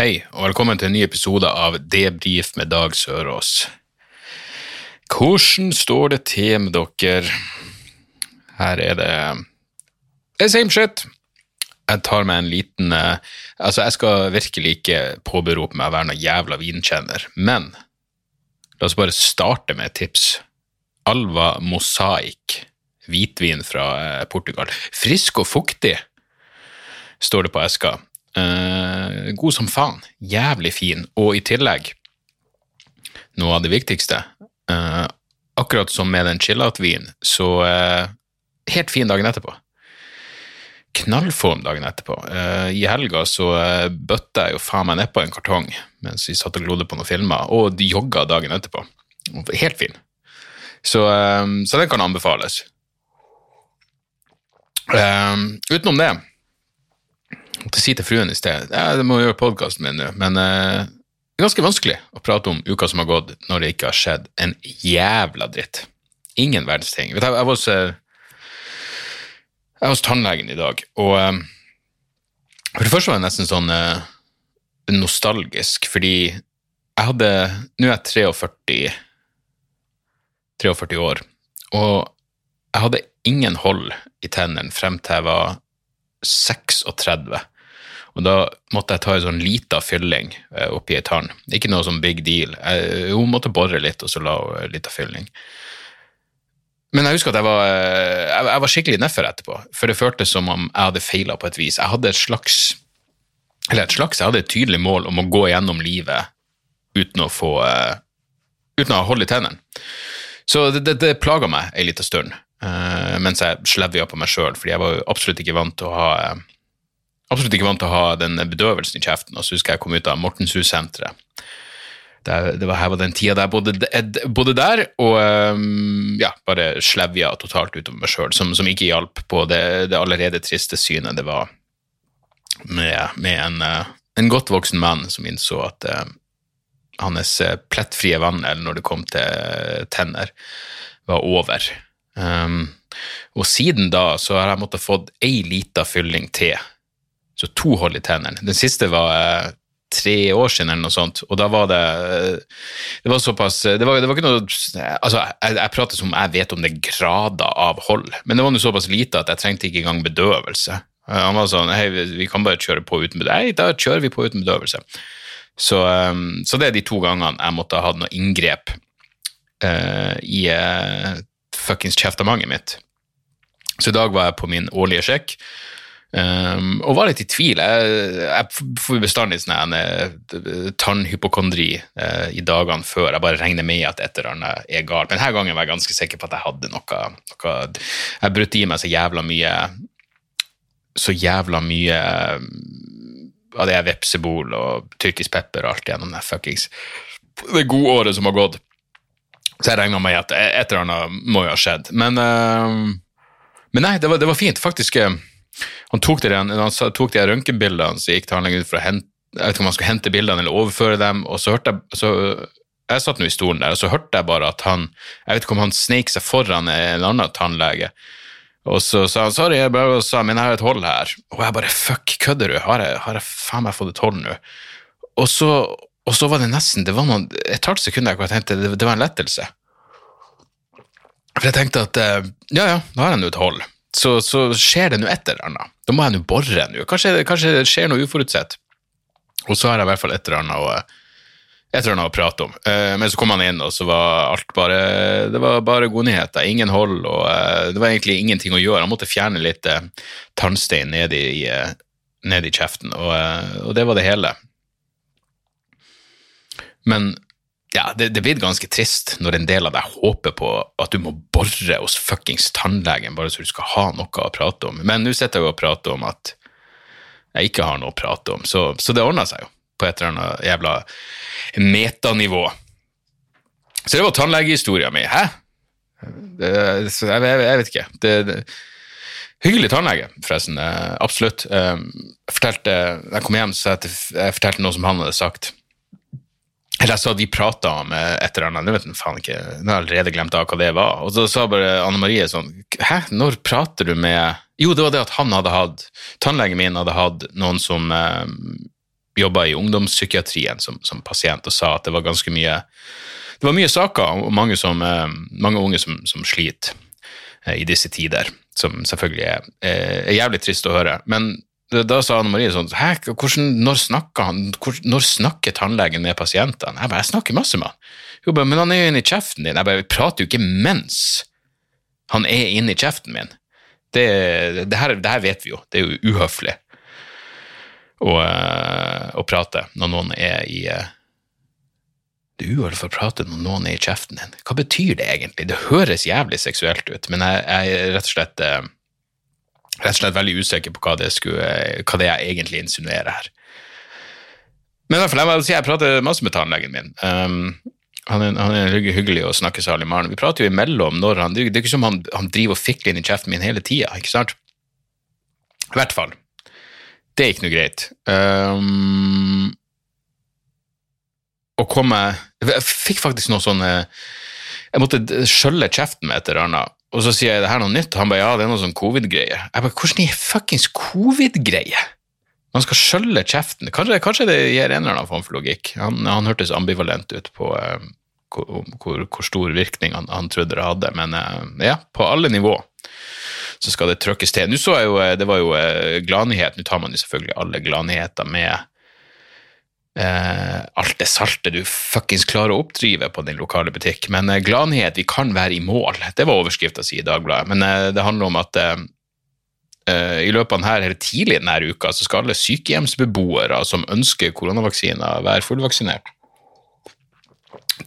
Hei, og velkommen til en ny episode av Debrif med Dag Sørås. Hvordan står det til med dere? Her er det det er same shit. Jeg tar meg en liten eh, Altså, jeg skal virkelig ikke påberope meg å være noen jævla vinkjenner, men la oss bare starte med et tips. Alva Mosaic, hvitvin fra eh, Portugal. Frisk og fuktig, står det på eska. Eh, god som faen. Jævlig fin. Og i tillegg, noe av det viktigste eh, Akkurat som med den chill-out-vinen, så eh, helt fin dagen etterpå. Knallform dagen etterpå. Eh, I helga så eh, bøtta jeg jo faen meg nedpå en kartong mens vi satt og glodde på noen filmer, og jogga dagen etterpå. Helt fin. Så, eh, så den kan anbefales. Utenom det måtte si til fruen i sted ja, det må gjøre podkasten min nå, men eh, det er ganske vanskelig å prate om uka som har gått, når det ikke har skjedd en jævla dritt. Ingen verdens ting. Vet jeg var hos, eh, jeg var hos tannlegen i dag, og eh, for det første var jeg nesten sånn eh, nostalgisk, fordi jeg hadde Nå er jeg 43, 43 år, og jeg hadde ingen hold i tennene frem til jeg var 36. Og da måtte jeg ta en sånn lita fylling eh, oppi ei tann. Ikke noe sånn big deal. Jeg, hun måtte bore litt, og så la hun en lita fylling. Men jeg husker at jeg var, eh, jeg, jeg var skikkelig nedfor etterpå, for det føltes som om jeg hadde feila på et vis. Jeg hadde et slags eller et slags, jeg hadde et tydelig mål om å gå gjennom livet uten å få uh, uten å ha hold i tennene. Så det, det, det plaga meg ei lita stund, mens jeg slevja på meg sjøl, fordi jeg var absolutt ikke vant til å ha absolutt ikke vant til å ha den bedøvelsen i kjeften. Og så husker jeg kom ut av Mortenshus-senteret. Det, var her var den tida der jeg bodde, bodde der, og um, ja, bare slevja totalt utover meg sjøl, som, som, ikke hjalp på det, det, allerede triste synet det var med, med en, uh, en, godt voksen mann som innså at uh, hans plettfrie vandel når det kom til tenner, var over. Um, og siden da så har jeg måttet fått ei lita fylling til så to hold i tennene. Den siste var eh, tre år siden, eller noe sånt, og da var det Det var såpass Det var, det var ikke noe Altså, jeg, jeg prater som jeg vet om det grader av hold, men det var nå såpass lite at jeg trengte ikke engang bedøvelse. Eh, han var sånn Hei, vi kan bare kjøre på uten bedøvelse. Nei, da kjører vi på uten bedøvelse. Så, så det er de to gangene jeg måtte ha hatt noe inngrep uh, i uh, fuckings kjeftemanget mitt. Så i dag var jeg på min årlige sjekk. Um, og var litt i tvil. Jeg, jeg får bestandig sånn uh, tannhypokondri uh, i dagene før. Jeg bare regner med at et eller annet er galt. Men denne gangen var jeg ganske sikker på at jeg hadde noe, noe Jeg brøt i meg så jævla mye Så jævla mye av det er vepsebol og tyrkisk pepper og alt gjennom det fuckings det gode året som har gått. Så jeg regna med at et eller annet må jo ha skjedd. Men, uh, men nei, det var, det var fint. Faktisk han tok de, de røntgenbildene, så gikk tannlegen ut for å hente jeg vet ikke om han skulle hente bildene eller overføre dem, og så hørte jeg så jeg satt nå i stolen der, og så hørte jeg bare at han Jeg vet ikke om han sneik seg foran en annen tannlege. Og så sa han sorry, jeg bare sa men jeg har et hold her. Og jeg bare fuck, kødder du? Har jeg, har jeg faen meg fått et hold nå? Og så, og så var det nesten det var noen, et halvt sekund jeg tenkte det, det var en lettelse. For jeg tenkte at ja ja, da har jeg nå et hold så, så skjer det nå et eller annet. Da må jeg nå bore nå. Kanskje, kanskje, det skjer noe uforutsett. Og så har jeg i hvert fall et eller annet å, prate om. Eh, men så kom han inn, og så var alt bare det var bare godnyheter. Ingen hold, og eh, det var egentlig ingenting å gjøre. Han måtte fjerne litt eh, tannstein ned i, ned i kjeften, og, og det var det hele. Men ja, det, det blir ganske trist når en del av deg håper på at du må bore hos fuckings tannlegen bare så du skal ha noe å prate om. Men nå sitter jeg og prater om at jeg ikke har noe å prate om, så, så det ordna seg jo på et eller annet jævla metanivå. Så det var tannlegehistoria mi. Hæ? Det, jeg, jeg, jeg, vet ikke. Det, det, hyggelig tannlege, forresten. Absolutt. Jeg fortalte, jeg kom hjem, så jeg, jeg fortalte noe som han hadde sagt. Eller jeg sa de prata om et eller annet, jeg vet faen ikke, jeg har allerede glemt av hva det var. Og så sa bare Anne Marie sånn Hæ, når prater du med Jo, det var det at han hadde hatt Tannlegen min hadde hatt noen som eh, jobba i ungdomspsykiatrien som, som, pasient og sa at det var ganske mye det var mye saker og mange, som, eh, mange unge som, som sliter eh, i disse tider, som selvfølgelig er, er, jævlig trist å høre. Men da sa Anne Marie sånn Hæ, hvordan, når, snakker han, når snakker tannlegen med pasientene? Jeg bare, jeg snakker masse med han. Hun bare, men han er jo inne i kjeften din. Jeg bare, vi prater jo ikke mens han er inne i kjeften min. Det, det, her, det her vet vi jo, det er jo uhøflig å, eh, å prate når noen er i eh, Det er uhøflig å prate når noen er i kjeften din. Hva betyr det egentlig? Det høres jævlig seksuelt ut, men jeg er rett og slett eh, rett og slett veldig usikker på hva det, skulle, hva det jeg egentlig insinuerer her. Men i hvert fall, jeg jeg prater masse med tannlegen min. Um, han er, han er hyggelig å snakke salig med. Vi prater jo imellom når han Det er ikke som han, han driver og fikler inn i kjeften min hele tida, ikke sant? I hvert fall. Det er ikke noe greit. Um, å komme Jeg fikk faktisk noe sånn Jeg måtte skjølle kjeften med et eller annet, og så sier jeg det her noe nytt, og han bare ja, det er noe sånn covid-greie. Jeg bare hvordan er fuckings covid-greie? Man skal skjølle kjeften. Kanskje, kanskje, det gir en eller annen form for logikk. Han, han hørtes ambivalent ut på uh, hvor, hvor, stor virkning han, han, trodde det hadde, men uh, ja, på alle nivå så skal det trykkes til. Nå så jeg jo, eh, Det var jo uh, gladnyhet. Nå tar man jo selvfølgelig alle gladnyheter med Uh, alt det salte du fuckings klarer å oppdrive på din lokale butikk. Men eh, gladnyhet, vi kan være i mål. Det var overskrifta si i Dagbladet. Men eh, det handler om at i løpet av denne, eller tidlig denne uka så skal alle sykehjemsbeboere som ønsker koronavaksiner, være fullvaksinert.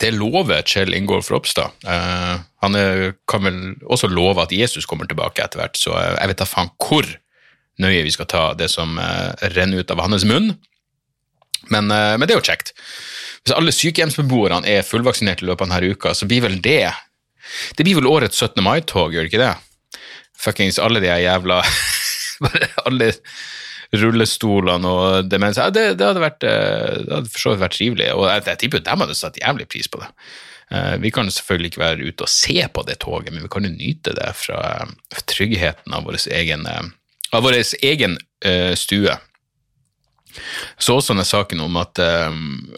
Det lover Kjell Ingolf Ropstad. han er, kan vel også love at Jesus kommer tilbake etter hvert, så jeg vet da faen hvor nøye vi skal ta det som renner ut av hans munn. Men, eh, men, det er jo kjekt. Hvis alle sykehjemsbeboerne er fullvaksinert i løpet av denne uka, så blir vel det Det blir vel årets 17. mai-tog, gjør det ikke det? Fuckings alle de jævla Bare alle rullestolene og demens. Ja, det, det, hadde vært eh, det hadde for så vidt vært trivelig, og jeg, jeg tipper dem hadde satt jævlig pris på det. Eh, vi kan selvfølgelig ikke være ute og se på det toget, men vi kan jo nyte det fra tryggheten av vår egen, av vår egen stue. Så også denne saken om at um,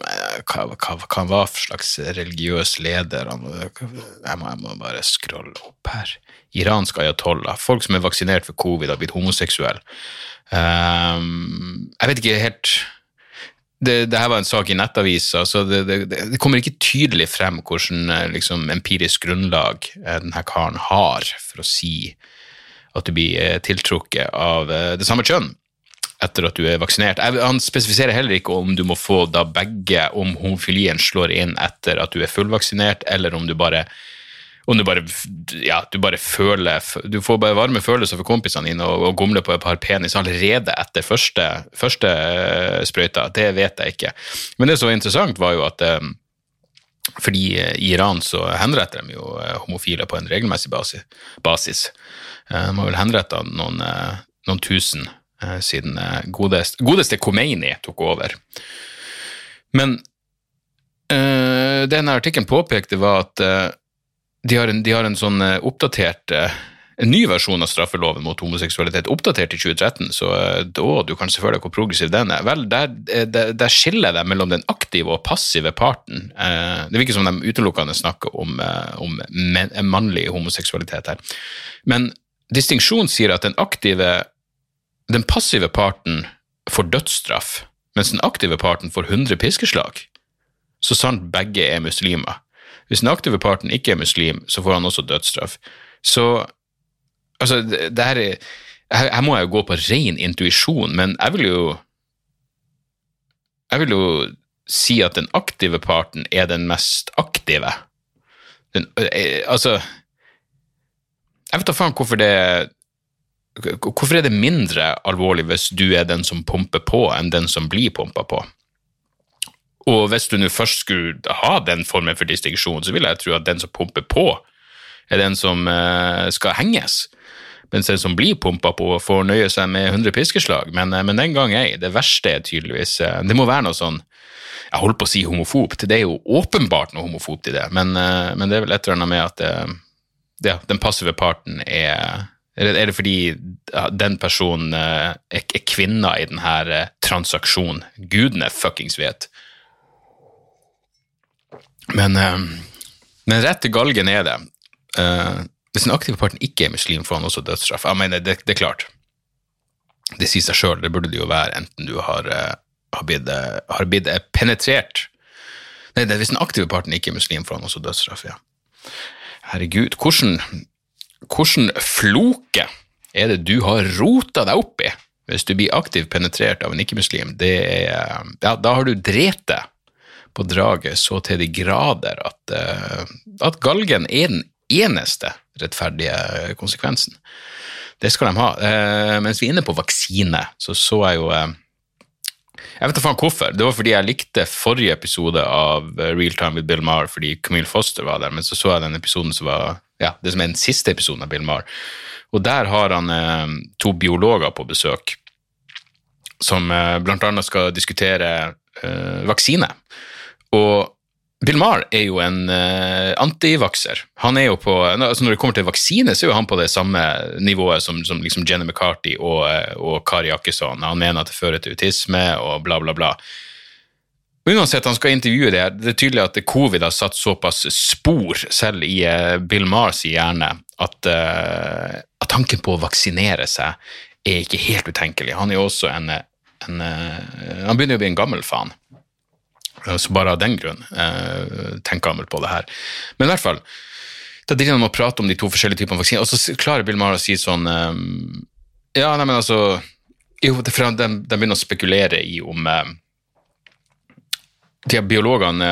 hva, hva, hva var for slags religiøs leder jeg må, jeg må, bare scrolle opp her. Iransk ayatollah. Folk som er vaksinert for covid, har blitt homoseksuelle. Um, jeg vet ikke helt det, det, her var en sak i Nettavisa, så det, det, det kommer ikke tydelig frem hvordan eh, liksom, empirisk grunnlag eh, denne karen har for å si at du blir eh, tiltrukket av det samme kjønn etter at du er vaksinert. Han spesifiserer heller ikke om du må få da begge, om homofilien slår inn etter at du er fullvaksinert, eller om du bare om du bare, ja, du bare føler Du får bare varme følelser for kompisene dine og, og gomler på et par penis allerede etter første, første uh, sprøyta. Det vet jeg ikke. Men det som var interessant, var jo at um, fordi i Iran så henretter de jo homofile på en regelmessig basis. basis. De har vel henretta noen, noen tusen Eh, siden eh, godeste, godeste Khomeini tok over. Men uh, det denne artikkelen påpekte, var at uh, de, har en, de, har en, sånn oppdatert uh, en ny versjon av straffeloven mot homoseksualitet, oppdatert i 2013, så da, du kan se for deg hvor progressiv den er. Vel, der, der, der skiller det mellom den aktive og passive parten. Det virker som de utelukkende snakker om, om mannlig homoseksualitet her. Men distinksjon sier at den aktive den passive parten får dødsstraff, mens den aktive parten får 100 piskeslag, så sant begge er muslimer. Hvis den aktive parten ikke er muslim, så får han også dødsstraff. Så altså, det her er her, her må jeg jo gå på ren intuisjon, men jeg vil jo Jeg vil jo si at den aktive parten er den mest aktive. Den, eh, altså Jeg vet da faen hvorfor det Hvorfor er det mindre alvorlig hvis du er den som pumper på, enn den som blir pumpa på? Og hvis du nå først skulle ha den formen for distinksjon, så vil jeg tro at den som pumper på, er den som uh, skal henges. Mens den som blir pumpa på, får nøye seg med 100 piskeslag. Men, uh, men den gang ei, det verste er tydeligvis uh, Det må være noe sånn Jeg holdt på å si homofobt, det er jo åpenbart noe homofobt i det, men, men det er vel et eller annet med at ja, den passive parten er Eller er det fordi den personen er, er kvinna i denne transaksjonen? Gudene fuckings vet. Men, men rett til galgen er det. Hvis den aktive parten ikke er muslim, får han også dødsstraff. Jeg mener, det, det er klart. Det sier seg sjøl, det burde det jo være, enten du har, har, blitt, har blitt penetrert Nei, det er hvis den aktive parten ikke er muslim, får han også dødsstraff, ja. Herregud, hvordan, hvordan floke er det du har rota deg opp i hvis du blir aktivt penetrert av en ikke-muslim? Ja, da har du drept deg på draget så til de grader at, uh, at galgen er den eneste rettferdige konsekvensen. Det skal de ha. Mens vi er inne på vaksine, så så jeg jo jeg vet faen hvorfor. Det var fordi jeg likte forrige episode av Real Time with Bill Maher fordi Camille Foster var der, men så så jeg den episoden som var ja, det som er den siste episoden av Bill Maher. Og der har han eh, to biologer på besøk som eh, annet skal diskutere eh, vaksine. Og Bill Maher er jo en uh, antivakser. Er altså Når det kommer til vaksine, så er jo han på det samme nivået som, som liksom Jenny McCarthy og, eh, og Kari Jakkesson. Han mener at det fører til autisme og bla, bla, bla. Uansett, han skal intervjue det. Det er tydelig at covid har satt såpass spor selv i uh, Bill Mahers hjerne at, uh, at, tanken på å vaksinere seg er ikke helt utenkelig. Han er jo også en, en Han begynner jo å bli en gammel faen. Så bare av den grunn eh, tenker han vel på det her. Men i hvert fall, da driver han med å prate om de to forskjellige typene vaksiner, og så klarer Bill Maher å si sånn eh, Ja, nei, men altså Jo, de, de begynner å spekulere i om eh, de biologene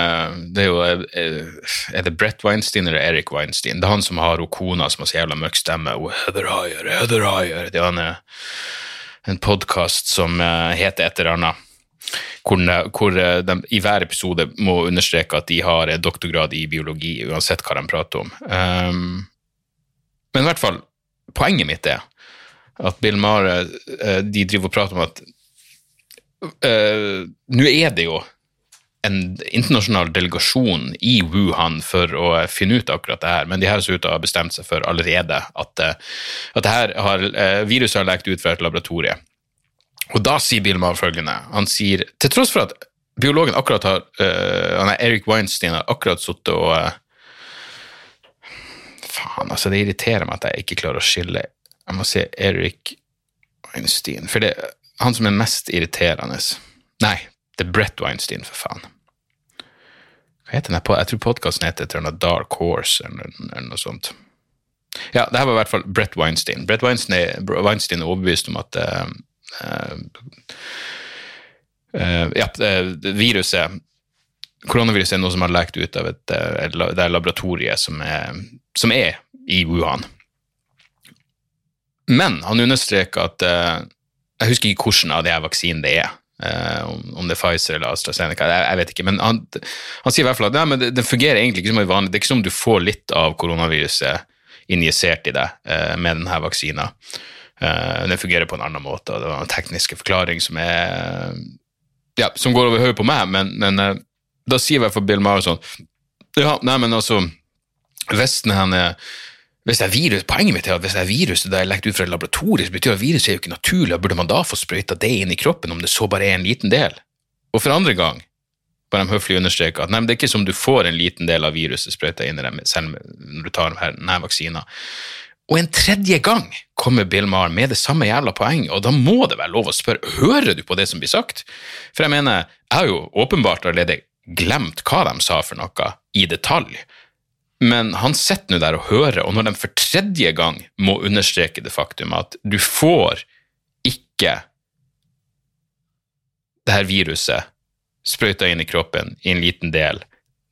det Er jo er det Brett Weinstein eller Eric Weinstein? Det er han som har hun kona som har så jævla mørk stemme. Heather Heyer, Heather Heyer. Det er en, en podkast som heter et eller annet hvor, hvor eh, de i hver episode må understreke at de har doktorgrad i biologi, uansett hva de prater om. Um, men i hvert fall, poenget mitt er at Bill Mare uh, de driver og prater om at uh, nå er det jo en internasjonal delegasjon i Wuhan for å finne ut akkurat det her, men de her ser ut til å ha bestemt seg for allerede at, at her har, viruset har lekt ut fra et laboratorie. Og da sier Bill Maher følgende Han sier, til tross for at biologen akkurat har uh, han er Eric Weinstein har akkurat sittet og uh, Faen, altså, det irriterer meg at jeg ikke klarer å skille Jeg må si Eric Weinstein, for det er han som er mest irriterende. Nei, det er Brett Weinstein, for faen. Hva heter den? Jeg tror podkasten heter et Dark Horse, eller, eller noe sånt. Ja, det her var i hvert fall Brett Weinstein. Brett Weinstein er, Weinstein er overbevist om at uh, ja, viruset Koronaviruset er noe som har lekt ut av et, eh, det laboratoriet som er, som er i Wuhan. Men han understreker at Jeg husker ikke hvordan av de her vaksinene det er. om det er Pfizer eller AstraZeneca, jeg, vet ikke. Men han, han, sier i hvert fall at ja, det, fungerer egentlig ikke som vanlig. Det er ikke som om du får litt av koronaviruset injisert i deg med denne vaksina. Uh, den fungerer på en annen måte, og det var en teknisk forklaring som er ja, som går over hodet på meg, men, men uh, da sier i hvert fall Bill Maher sånn Ja, nei, men altså Hvis den hvis det er virus, Poenget mitt er at hvis det er viruset det er lekt ut fra et laboratorium, betyr at viruset er jo ikke naturlig, burde man da få sprøyta det inn i kroppen om det så bare er en liten del? Og for andre gang bare de høflig understreke at nei, det er ikke som du får en liten del av viruset sprøyta inn i dem selv når du tar denne vaksina. Og en tredje gang kommer Bill Maher med det samme jævla poeng, og da må det være lov å spørre hører du på det som blir sagt? For jeg mener, jeg har jo åpenbart allerede glemt hva de sa for noe i detalj, men han sitter nå der og hører, og når de for tredje gang må understreke det faktum at du får ikke det her viruset sprøyta inn i kroppen i en liten del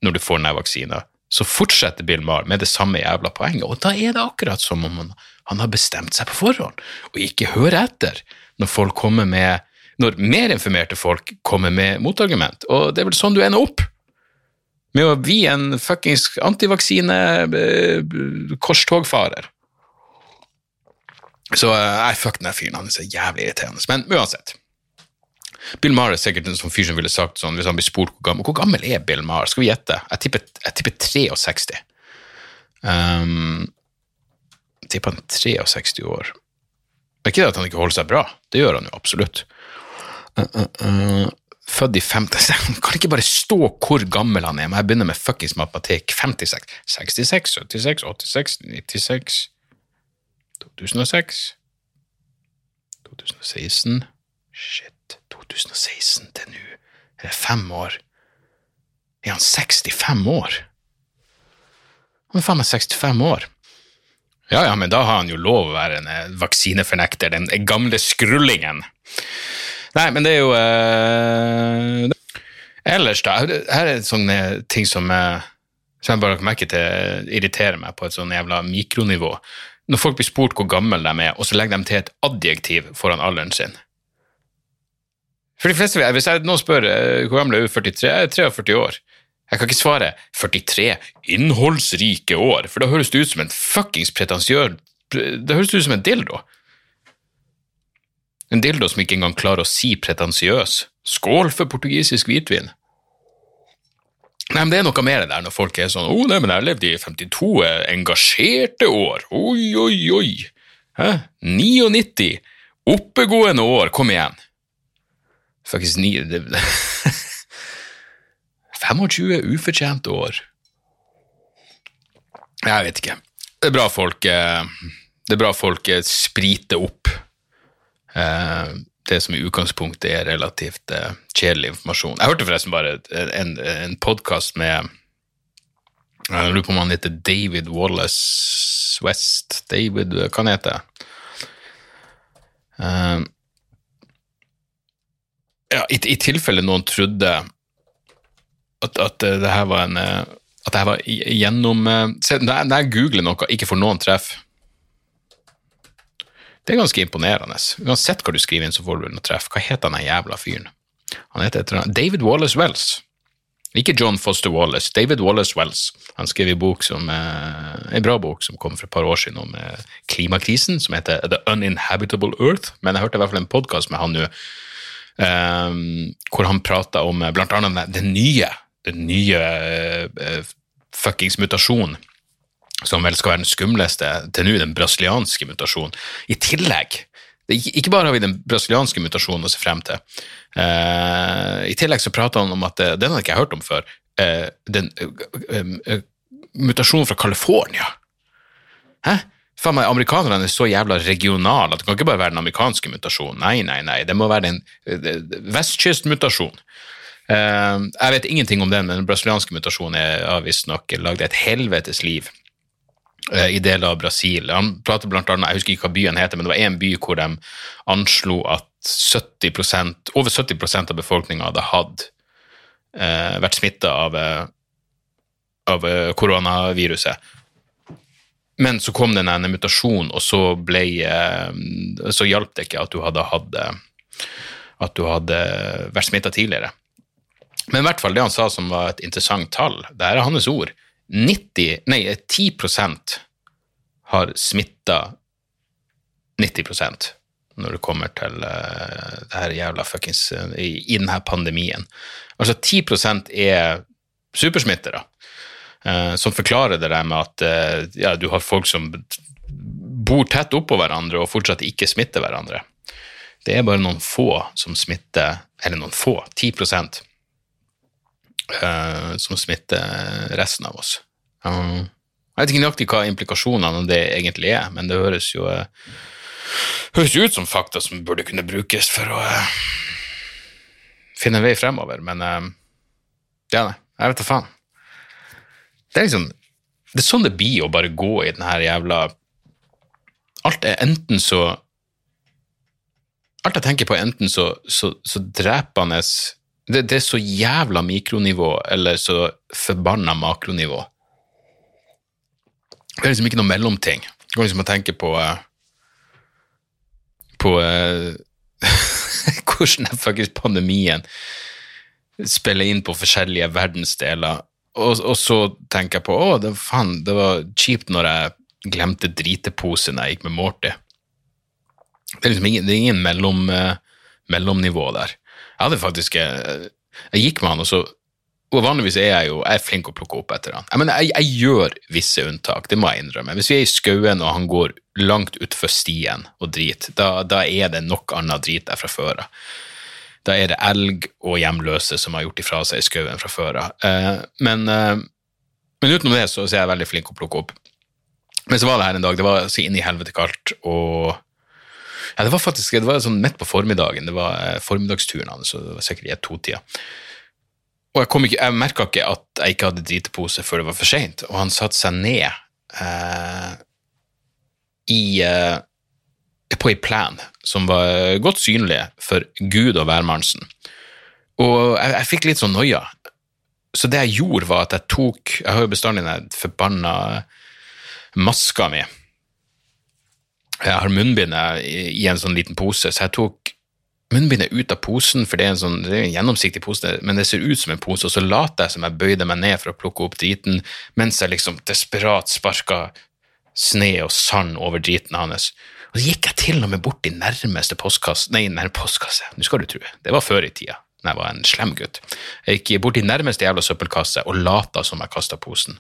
når du får denne vaksina, så fortsetter Bill Maher med det samme jævla poenget, og da er det akkurat som om han, han har bestemt seg på forhånd, og ikke hører etter når folk kommer med når mer informerte folk kommer med motargument, og det er vel sånn du ender opp med å bli en fuckings antivaksine-korstogfarer. Så nei, eh, fuck den fyren, han er så jævlig irriterende. Men uansett. Bill Maher er sikkert en sånn fyr som ville sagt sånn, hvis han blir spurt hvor gammel Hvor gammel er Bill Maher? Skal vi gjette? Jeg tipper, jeg tipper 63. Um, Jeg tipper han er 63 år. Det er Ikke det at han ikke holder seg bra, det gjør han jo absolutt. Uh, uh, uh, født i 50 Han kan ikke bare stå hvor gammel han er, men jeg begynner med fuckings matematikk. 56, 66, 76, 86, 96 2006 2016 Shit, 2016 til nå. Er det fem år? Er han 65 år? Han er faen meg 65 år. Ja, ja, men da har han jo lov å være en eh, vaksinefornekter, den gamle skrullingen. Nei, men det er jo eh... Ellers, da. Her er sånne ting som, eh, som jeg bare har merke til irriterer meg på et sånn jævla mikronivå. Når folk blir spurt hvor gammel de er, og så legger de til et adjektiv foran alderen sin. For de fleste, Hvis jeg nå spør uh, hvor gammel er du, 43? Jeg er 43 år. Jeg kan ikke svare 43 innholdsrike år, for da høres det ut som en fuckings pretensiør Det høres ut som en dildo. En dildo som ikke engang klarer å si pretensiøs. Skål for portugisisk hvitvin. Nei, men Det er noe mer der når folk er sånn 'Å, oh, nei, men jeg levde i 52 engasjerte år'. Oi, oi, oi. Hæ? 99 oppegående år. Kom igjen. Faktisk ni... 25 ufortjente år. Jeg vet ikke. Det er bra folk eh, Det er bra folk eh, spriter opp eh, det som i utgangspunktet er relativt kjedelig informasjon. Jeg hørte forresten bare en, en podkast med Jeg lurer på om han heter David Wallace West David, hva han heter han? Ja, i, i tilfelle noen trodde at, at det her var en eh, at det var gjennom eh, se, Når jeg googler noe, ikke får noen treff Det er ganske imponerende. Uansett hva du skriver inn, så får du noen treff. Hva heter den jævla fyren? Han heter etter David Wallace Wells. Ikke John Foster Wallace, David Wallace Wells. Han skrev en bok som, eh, en bra bok som kom for et par år siden om klimakrisen, som heter The Uninhabitable Earth. Men jeg hørte i hvert fall en podkast med han nå, hvor han prata om blant annet den nye den nye uh, fuckings mutasjonen, som vel skal være den skumleste til nå, den brasilianske mutasjonen. I tillegg ikke bare har vi den brasilianske mutasjonen å se frem til. Uh, I tillegg så prater han om at uh, Den har ikke jeg hørt om før. Uh, den mutasjonen fra California. Hæ? Faen meg, Amerikanerne er så jævla regionale at det kan ikke bare være den amerikanske mutasjonen. Nei, nei, nei. Det må være en vestkystmutasjon. Eh, jeg vet ingenting om den, men den brasilianske mutasjonen er visstnok lagd et helvetes liv eh, i deler av Brasil. Han prater blant annet, Jeg husker ikke hva byen heter, men det var én by hvor de anslo at 70% over 70% av befolkninga hadde hatt, eh, vært smitta av, av koronaviruset. Men så kom det en mutasjon, og så, ble, så hjalp det ikke at du hadde hadde, at du hadde vært smitta tidligere. Men i hvert fall det han sa som var et interessant tall, det er hans ord. 90, nei, 10% har smitta 90% når det kommer til uh, det her jævla fuckings i, i denne pandemien. Altså 10 er supersmittere, som forklarer det der med at uh, ja, du har folk som bor tett oppå hverandre og fortsatt ikke smitter hverandre. Det er bare noen få som smitter, eller noen få, 10 uh, som smitter resten av oss. Um, jeg vet ikke nøyaktig hva implikasjonene av det egentlig er, men det høres jo uh, høres ut som fakta som burde kunne brukes for å uh, finne en vei fremover, men ja, nei, jeg vet da faen. Det er liksom Det er sånn det blir å bare gå i den her jævla Alt er enten så Alt jeg tenker på, er enten så, så, så drepende det, det, er så jævla mikronivå, eller så forbanna makronivå. Det er liksom ikke noe mellomting. Du går liksom å tenke på uh, På uh, hvordan faktisk pandemien spiller inn på forskjellige verdensdeler. Og, og, så tenker jeg på å, det, faen, det var kjipt når jeg glemte driteposen jeg gikk med Morty. Det er liksom ingen, det er ingen mellom, uh, mellomnivå der. Jeg hadde faktisk eh, Jeg gikk med han, og så og vanligvis er jeg jo jeg er flink å plukke opp etter han. Jeg, mener, jeg, jeg gjør visse unntak, det må jeg innrømme. Hvis vi er i skauen og han går langt utfor stien og drit, da, da, er det nok annet drit der fra før av. Da er det elg og hjemløse som har gjort ifra seg i skauen fra før av. Eh, men, eh, men, utenom det så, er jeg veldig flink å plukke opp. Men så var det her en dag, det var så inn i helvete kaldt, og ja, det var faktisk det var sånn midt på formiddagen, det var eh, formiddagsturen hans, så det var sikkert i to-tida. Og jeg, kom ikke, jeg merka ikke at jeg ikke hadde dritepose før det var for seint, og han satte seg ned eh, i eh, på ei plen som var godt synlig for Gud og værmannsen. Og jeg, jeg fikk litt sånn noia. Så det jeg gjorde, var at jeg tok Jeg har jo bestandig den forbanna maska mi. Jeg har munnbindet i, en sånn liten pose, så jeg tok munnbindet ut av posen, for det er en sånn er en gjennomsiktig pose, men det ser ut som en pose, og så later jeg som jeg bøyde meg ned for å plukke opp driten, mens jeg liksom desperat sparka sne og sand over driten hans. Og så gikk jeg til og med bort i nærmeste postkasse Nei, nærmeste postkasse, nå skal du tro, det var før i tida, da jeg var en slem gutt. Jeg gikk bort i nærmeste jævla søppelkasse og lata som jeg kasta posen.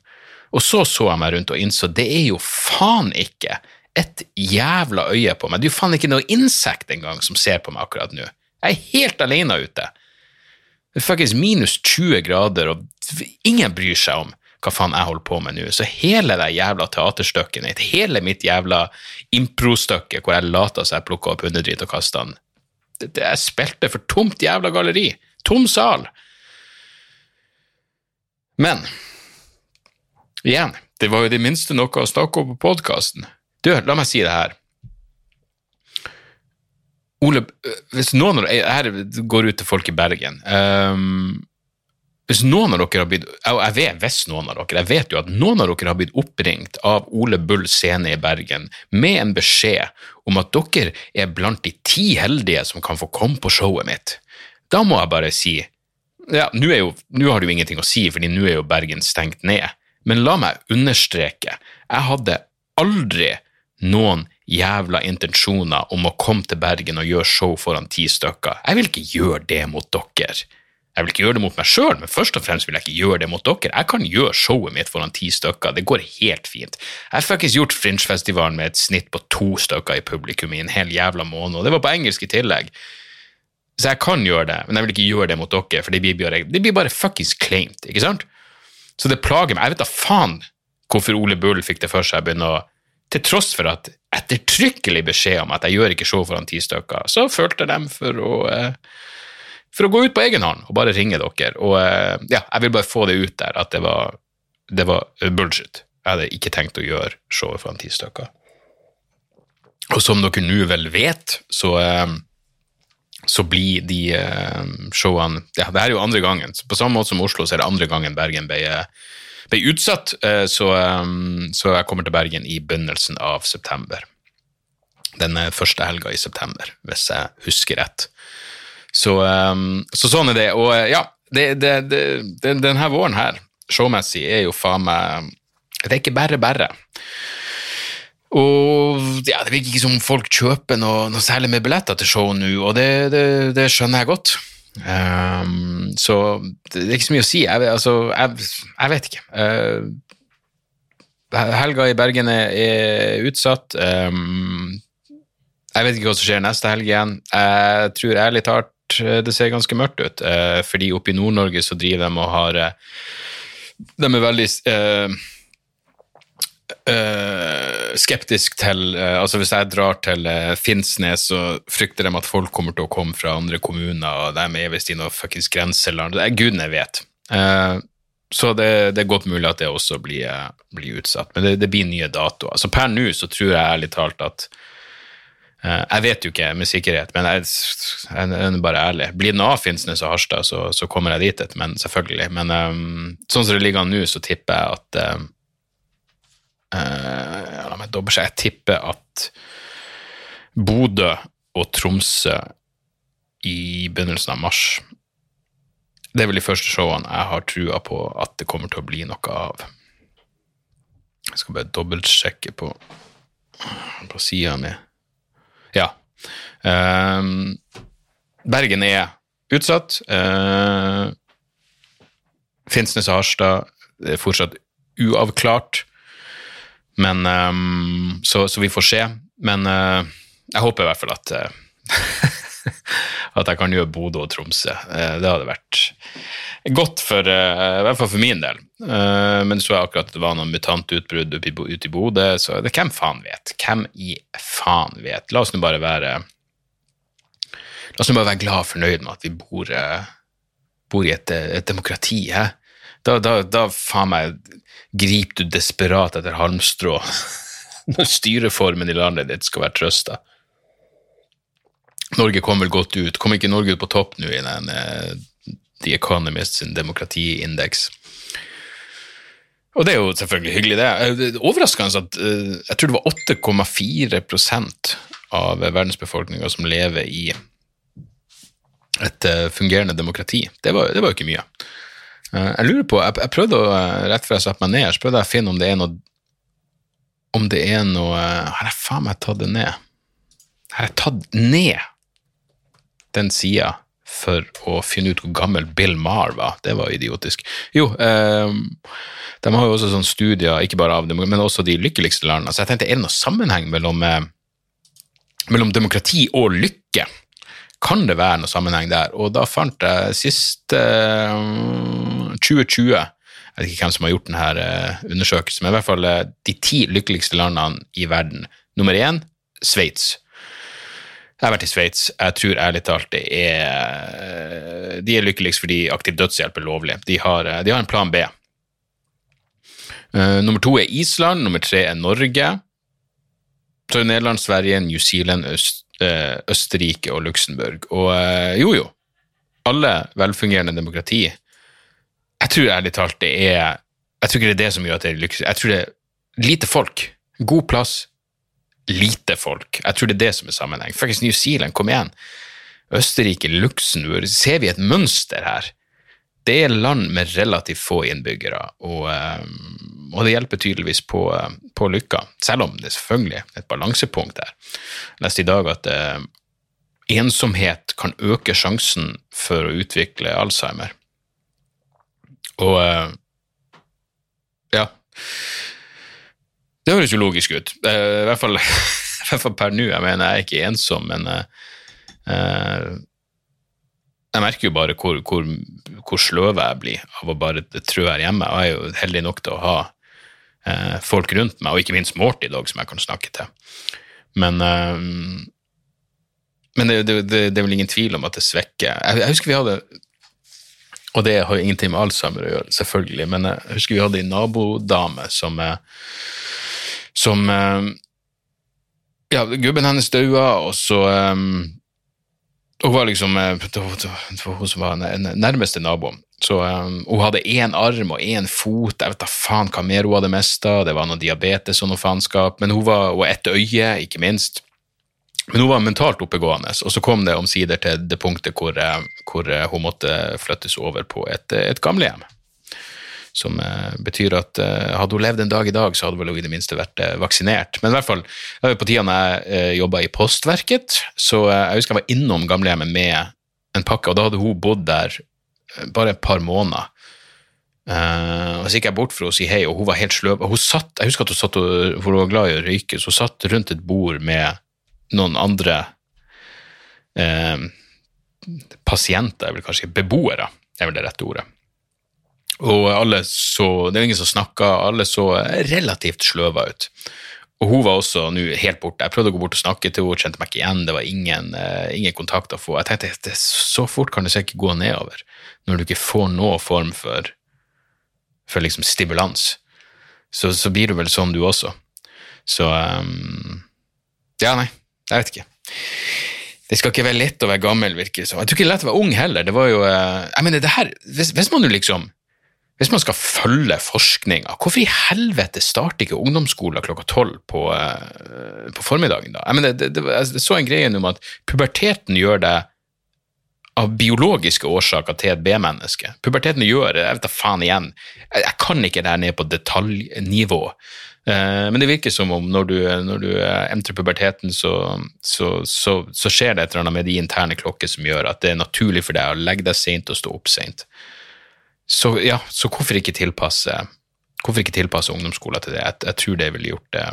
Og så så jeg meg rundt og innså det er jo faen ikke et jævla øye på meg. Det er jo faen ikke noe insekt engang som ser på meg akkurat nå. Jeg er helt alene ute. Det er faktisk minus 20 grader, og ingen bryr seg om hva faen jeg holder på med nå. Så hele det jævla teaterstykket mitt, hele mitt jævla improstykke hvor jeg later som jeg plukker opp hundedrit og kaster den, det, det, jeg spilte for tomt jævla galleri. Tom sal. Men igjen, det var jo det minste noe å snakke om på podkasten. Du, la meg si det her. Ole, hvis noen Her går ut til folk i Bergen. Um, hvis noen av dere har blitt jeg vet hvis noen av dere, jeg vet jo at noen av dere har blitt oppringt av Ole Bull Scene i Bergen med en beskjed om at dere er blant de ti heldige som kan få komme på showet mitt, da må jeg bare si ja, nå, har det jo ingenting å si, fordi nå er jo Bergen stengt ned, men la meg understreke, jeg hadde aldri noen jævla intensjoner om å komme til Bergen og gjøre show foran ti stykker. Jeg vil ikke gjøre det mot dere. Jeg vil ikke gjøre det mot meg sjøl, men først og fremst vil jeg ikke gjøre det mot dere. Jeg kan gjøre showet mitt foran ti stykker, det går helt fint. Jeg har faktisk gjort Fringe-festivalen med et snitt på to stykker i publikum i en hel jævla måned, og det var på engelsk i tillegg. Så jeg kan gjøre det, men jeg vil ikke gjøre det mot dere, for det blir bare, det blir bare fuckings claimed, ikke sant? Så det plager meg. Jeg vet da faen hvorfor Ole Bull fikk det for seg å begynne å til tross for at ettertrykkelig beskjed om at jeg gjør ikke show foran ti stykker, så følte de for å, eh, for å gå ut på egen hånd og bare ringe dere. Og eh, ja, jeg vil bare få det ut der, at det var, det var bullshit. Jeg hadde ikke tenkt å gjøre showet foran ti stykker. Og som dere nå vel vet, så, eh, så blir de showene ja, Det er jo andre gangen. På samme måte som Oslo, så er det andre gangen Bergen ble ble utsatt, eh, så, eh, så jeg kommer til Bergen i begynnelsen av september. Den første helga i september, hvis jeg husker rett. Så, um, så sånn er det. Og ja, det, det, det, denne våren her, showmessig, er jo faen meg Det er ikke bare bare. Og ja, det virker ikke som folk kjøper noe, noe særlig med billetter til show nå, og det, skjønner jeg godt. Um, så det er ikke så mye å si. Jeg, altså, jeg, jeg vet ikke. Uh, helga i Bergen er, er utsatt. Um, jeg vet ikke hva som skjer neste helg igjen. Jeg tror ærlig talt eh, det ser ganske mørkt ut, uh, fordi oppe i Nord-Norge så driver de og har uh, De er veldig Uh, skeptisk til uh, altså Hvis jeg drar til uh, Finnsnes, så frykter de at folk kommer til å komme fra andre kommuner, og de er visst i noe fuckings grenseland. Det er gudene vet. så det, det, er godt mulig at det også blir, blir utsatt. Men det, det, blir nye datoer. Så per nå så tror jeg ærlig talt at Jeg vet jo ikke med sikkerhet, men jeg, jeg, er bare ærlig. Blir det av Finnsnes og Harstad, så, så, kommer jeg dit, men selvfølgelig. Men um, sånn som det ligger an nå, så tipper jeg at Uh, la meg dobbeltsjekke. Jeg tipper at Bodø og Tromsø i begynnelsen av mars Det er vel de første showene jeg har trua på at det kommer til å bli noe av. Jeg skal bare dobbeltsjekke på, på sida mi. Ja. Um, Bergen er utsatt. Uh, Finnsnes og Harstad er fortsatt uavklart. Men um, så, så, vi får se. Men uh, jeg håper i hvert fall at uh, at jeg kan gjøre Bodø og Tromsø. Uh, det hadde vært godt for i hvert fall for min del. men så jeg akkurat at det var noen mutantutbrudd ute i, Bodø, så det, hvem faen vet? Hvem i faen vet? La oss nå bare være La oss nå bare være glad og fornøyd med at vi bor, bor i et, et demokrati. He? Da, da, da faen meg griper du desperat etter halmstrå når styreformen i landet ditt skal være trøsta. Norge kom vel godt ut. Kom ikke Norge ut på topp nå i den uh, The Economist demokratiindeks? Og det er jo selvfølgelig hyggelig, det. Er overraskende at uh, jeg tror det var 8,4% av verdensbefolkninga som lever i et uh, fungerende demokrati. Det var, jo ikke mye. Eh, jeg lurer på, jeg, jeg prøvde å, eh, rett før jeg satte meg ned, så prøvde jeg å finne om det er noe Om det er noe Har jeg faen meg tatt det ned? Har jeg tatt ned den sida for å finne ut hvor gammel Bill Marr var? Det var idiotisk. Jo, eh, de har jo også sånne studier, ikke bare av dem, men også de lykkeligste landene. Så jeg tenkte, er det noe sammenheng mellom, eh, mellom demokrati og lykke? Kan det være noe sammenheng der? Og da fant jeg siste uh, 2020 Jeg vet ikke hvem som har gjort denne uh, undersøkelsen, men i hvert fall uh, de ti lykkeligste landene i verden. Nummer én Sveits. Jeg har vært i Sveits. Jeg tror ærlig talt det er De er lykkeligst fordi aktiv dødshjelp er lovlig. De har, de har en plan B. Uh, nummer to er Island. Nummer tre er Norge. Så er Nederland, Sverige, New Zealand, Øst, uh, Østerrike og Luxembourg. Og uh, jo, jo, alle velfungerende demokrati Jeg tror ærlig talt det er Jeg tror ikke det er det som gjør at det er lykkes. Jeg tror det er lite folk. God plass, lite folk. Jeg tror det er det som er sammenheng. Faktisk New Zealand, kom igjen. Østerrike, Luxembourg. Ser vi et mønster her? Det er land med relativt få innbyggere, og, eh, og det hjelper tydeligvis på, eh, på, lykka, selv om det er selvfølgelig et balansepunkt der. Jeg leste i dag at eh, ensomhet kan øke sjansen for å utvikle Alzheimer. Og eh, ja Det høres jo logisk ut, uh, i, hvert fall, per nå. Jeg mener, jeg er ikke ensom, men jeg merker jo bare hvor, hvor, hvor sløv jeg blir av å bare trø her hjemme. Og jeg er jo heldig nok til å ha uh, folk rundt meg, og ikke minst Morty i som jeg kan snakke til. Men, men det, det, det, det, er vel ingen tvil om at det svekker Jeg, jeg husker vi hadde og det har jo ingenting med Alzheimer å gjøre, selvfølgelig, men jeg husker vi hadde en nabodame som som eh, Ja, gubben hennes daua, og så um, hun var liksom eh, hun som var nærmeste naboen. Så um, Hun hadde én arm og én fot, jeg vet da faen hva mer hun hadde mista, det var noe diabetes og noe faenskap, men hun var og ett øye, ikke minst. Men hun var mentalt oppegående, og så kom det omsider til det punktet hvor, hvor hun måtte flyttes over på et, et gamlehjem. Som eh, betyr at eh, hadde hun levd en dag i dag, så hadde vel hun i det minste vært eh, vaksinert. Men i hvert fall, på tida jeg eh, jobba i Postverket, så jeg husker jeg var innom gamlehjemmet med en pakke, og da hadde hun bodd der bare et par måneder. Uh, og Så gikk jeg bort for å si hei, og hun var helt sløv. Hun satt, jeg husker at hun satt, for hun var glad i å røyke, så hun satt rundt et bord med noen andre uh, pasienter, jeg vil kanskje beboere, er vel det rette ordet. Og alle så Det var ingen som snakka, alle så relativt sløva ut. Og hun var også nå helt borte. Jeg prøvde å gå bort og snakke til henne, kjente meg ikke igjen, det var ingen, uh, ingen kontakt å få. Jeg tenkte at så fort kan det ikke gå nedover når du ikke får noen form for, for liksom stimulans. Så, så, blir du vel sånn, du også. Så um, Ja, nei, jeg vet ikke. Det skal ikke være lett å være gammel, virker det som. Jeg tror ikke det er lett å være ung heller. Det var jo uh, Jeg mener, det her Hvis, hvis man jo liksom hvis man skal følge forskninga, hvorfor i helvete starter ikke ungdomsskolen klokka tolv på, uh, på, formiddagen? da? Jeg, mener, det, det, det, så en greie om at puberteten gjør det av biologiske årsaker til et B-menneske. Puberteten gjør Jeg vet da faen igjen. Jeg, jeg, kan ikke det her ned på detaljnivå. Uh, men det virker som om når du, når du entrer puberteten, så, så, så, så, skjer det et eller annet med de interne klokker som gjør at det er naturlig for deg å legge deg sent og stå opp seint. Så ja, så hvorfor ikke tilpasse hvorfor ikke tilpasse ungdomsskolen til det? Jeg, jeg tror det ville gjort det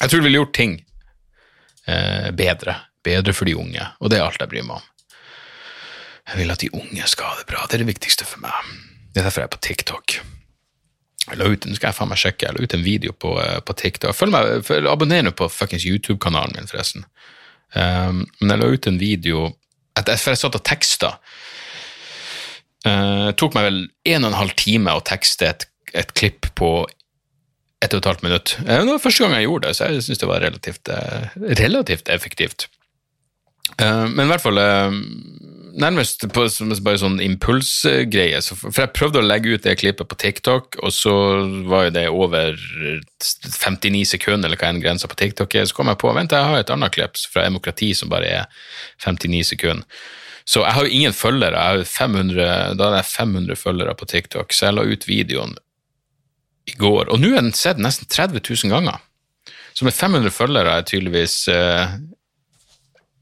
Jeg tror det ville gjort ting eh, bedre. Bedre for de unge, og det er alt jeg bryr meg om. Jeg vil at de unge skal ha det bra. Det er det viktigste for meg. Det er derfor jeg er på TikTok. Jeg la ut, nå skal jeg faen meg sjekke, jeg la ut en video på, eh, på TikTok. Følg meg, følg, Abonner nå på fuckings YouTube-kanalen min, forresten. Um, men jeg la ut en video For jeg satt og teksta. Uh, tok meg vel en og en halv time å tekste et, et klipp på ett og et halvt minutt. Uh, det var første gang jeg gjorde det, så jeg syns det var relativt, uh, relativt effektivt. Men i hvert fall nærmest på bare sånn impulsgreie. For jeg prøvde å legge ut det klippet på TikTok, og så var jo det over 59 sekunder, eller hva enn grensa på TikTok er. Så kom jeg på vent, jeg har et annet klipp fra Demokrati som bare er 59 sekunder. Så jeg har jo ingen følgere. Jeg har 500, da hadde jeg 500 følgere på TikTok, så jeg la ut videoen i går. Og nå er den sett nesten 30 000 ganger. Så med 500 følgere er tydeligvis eh,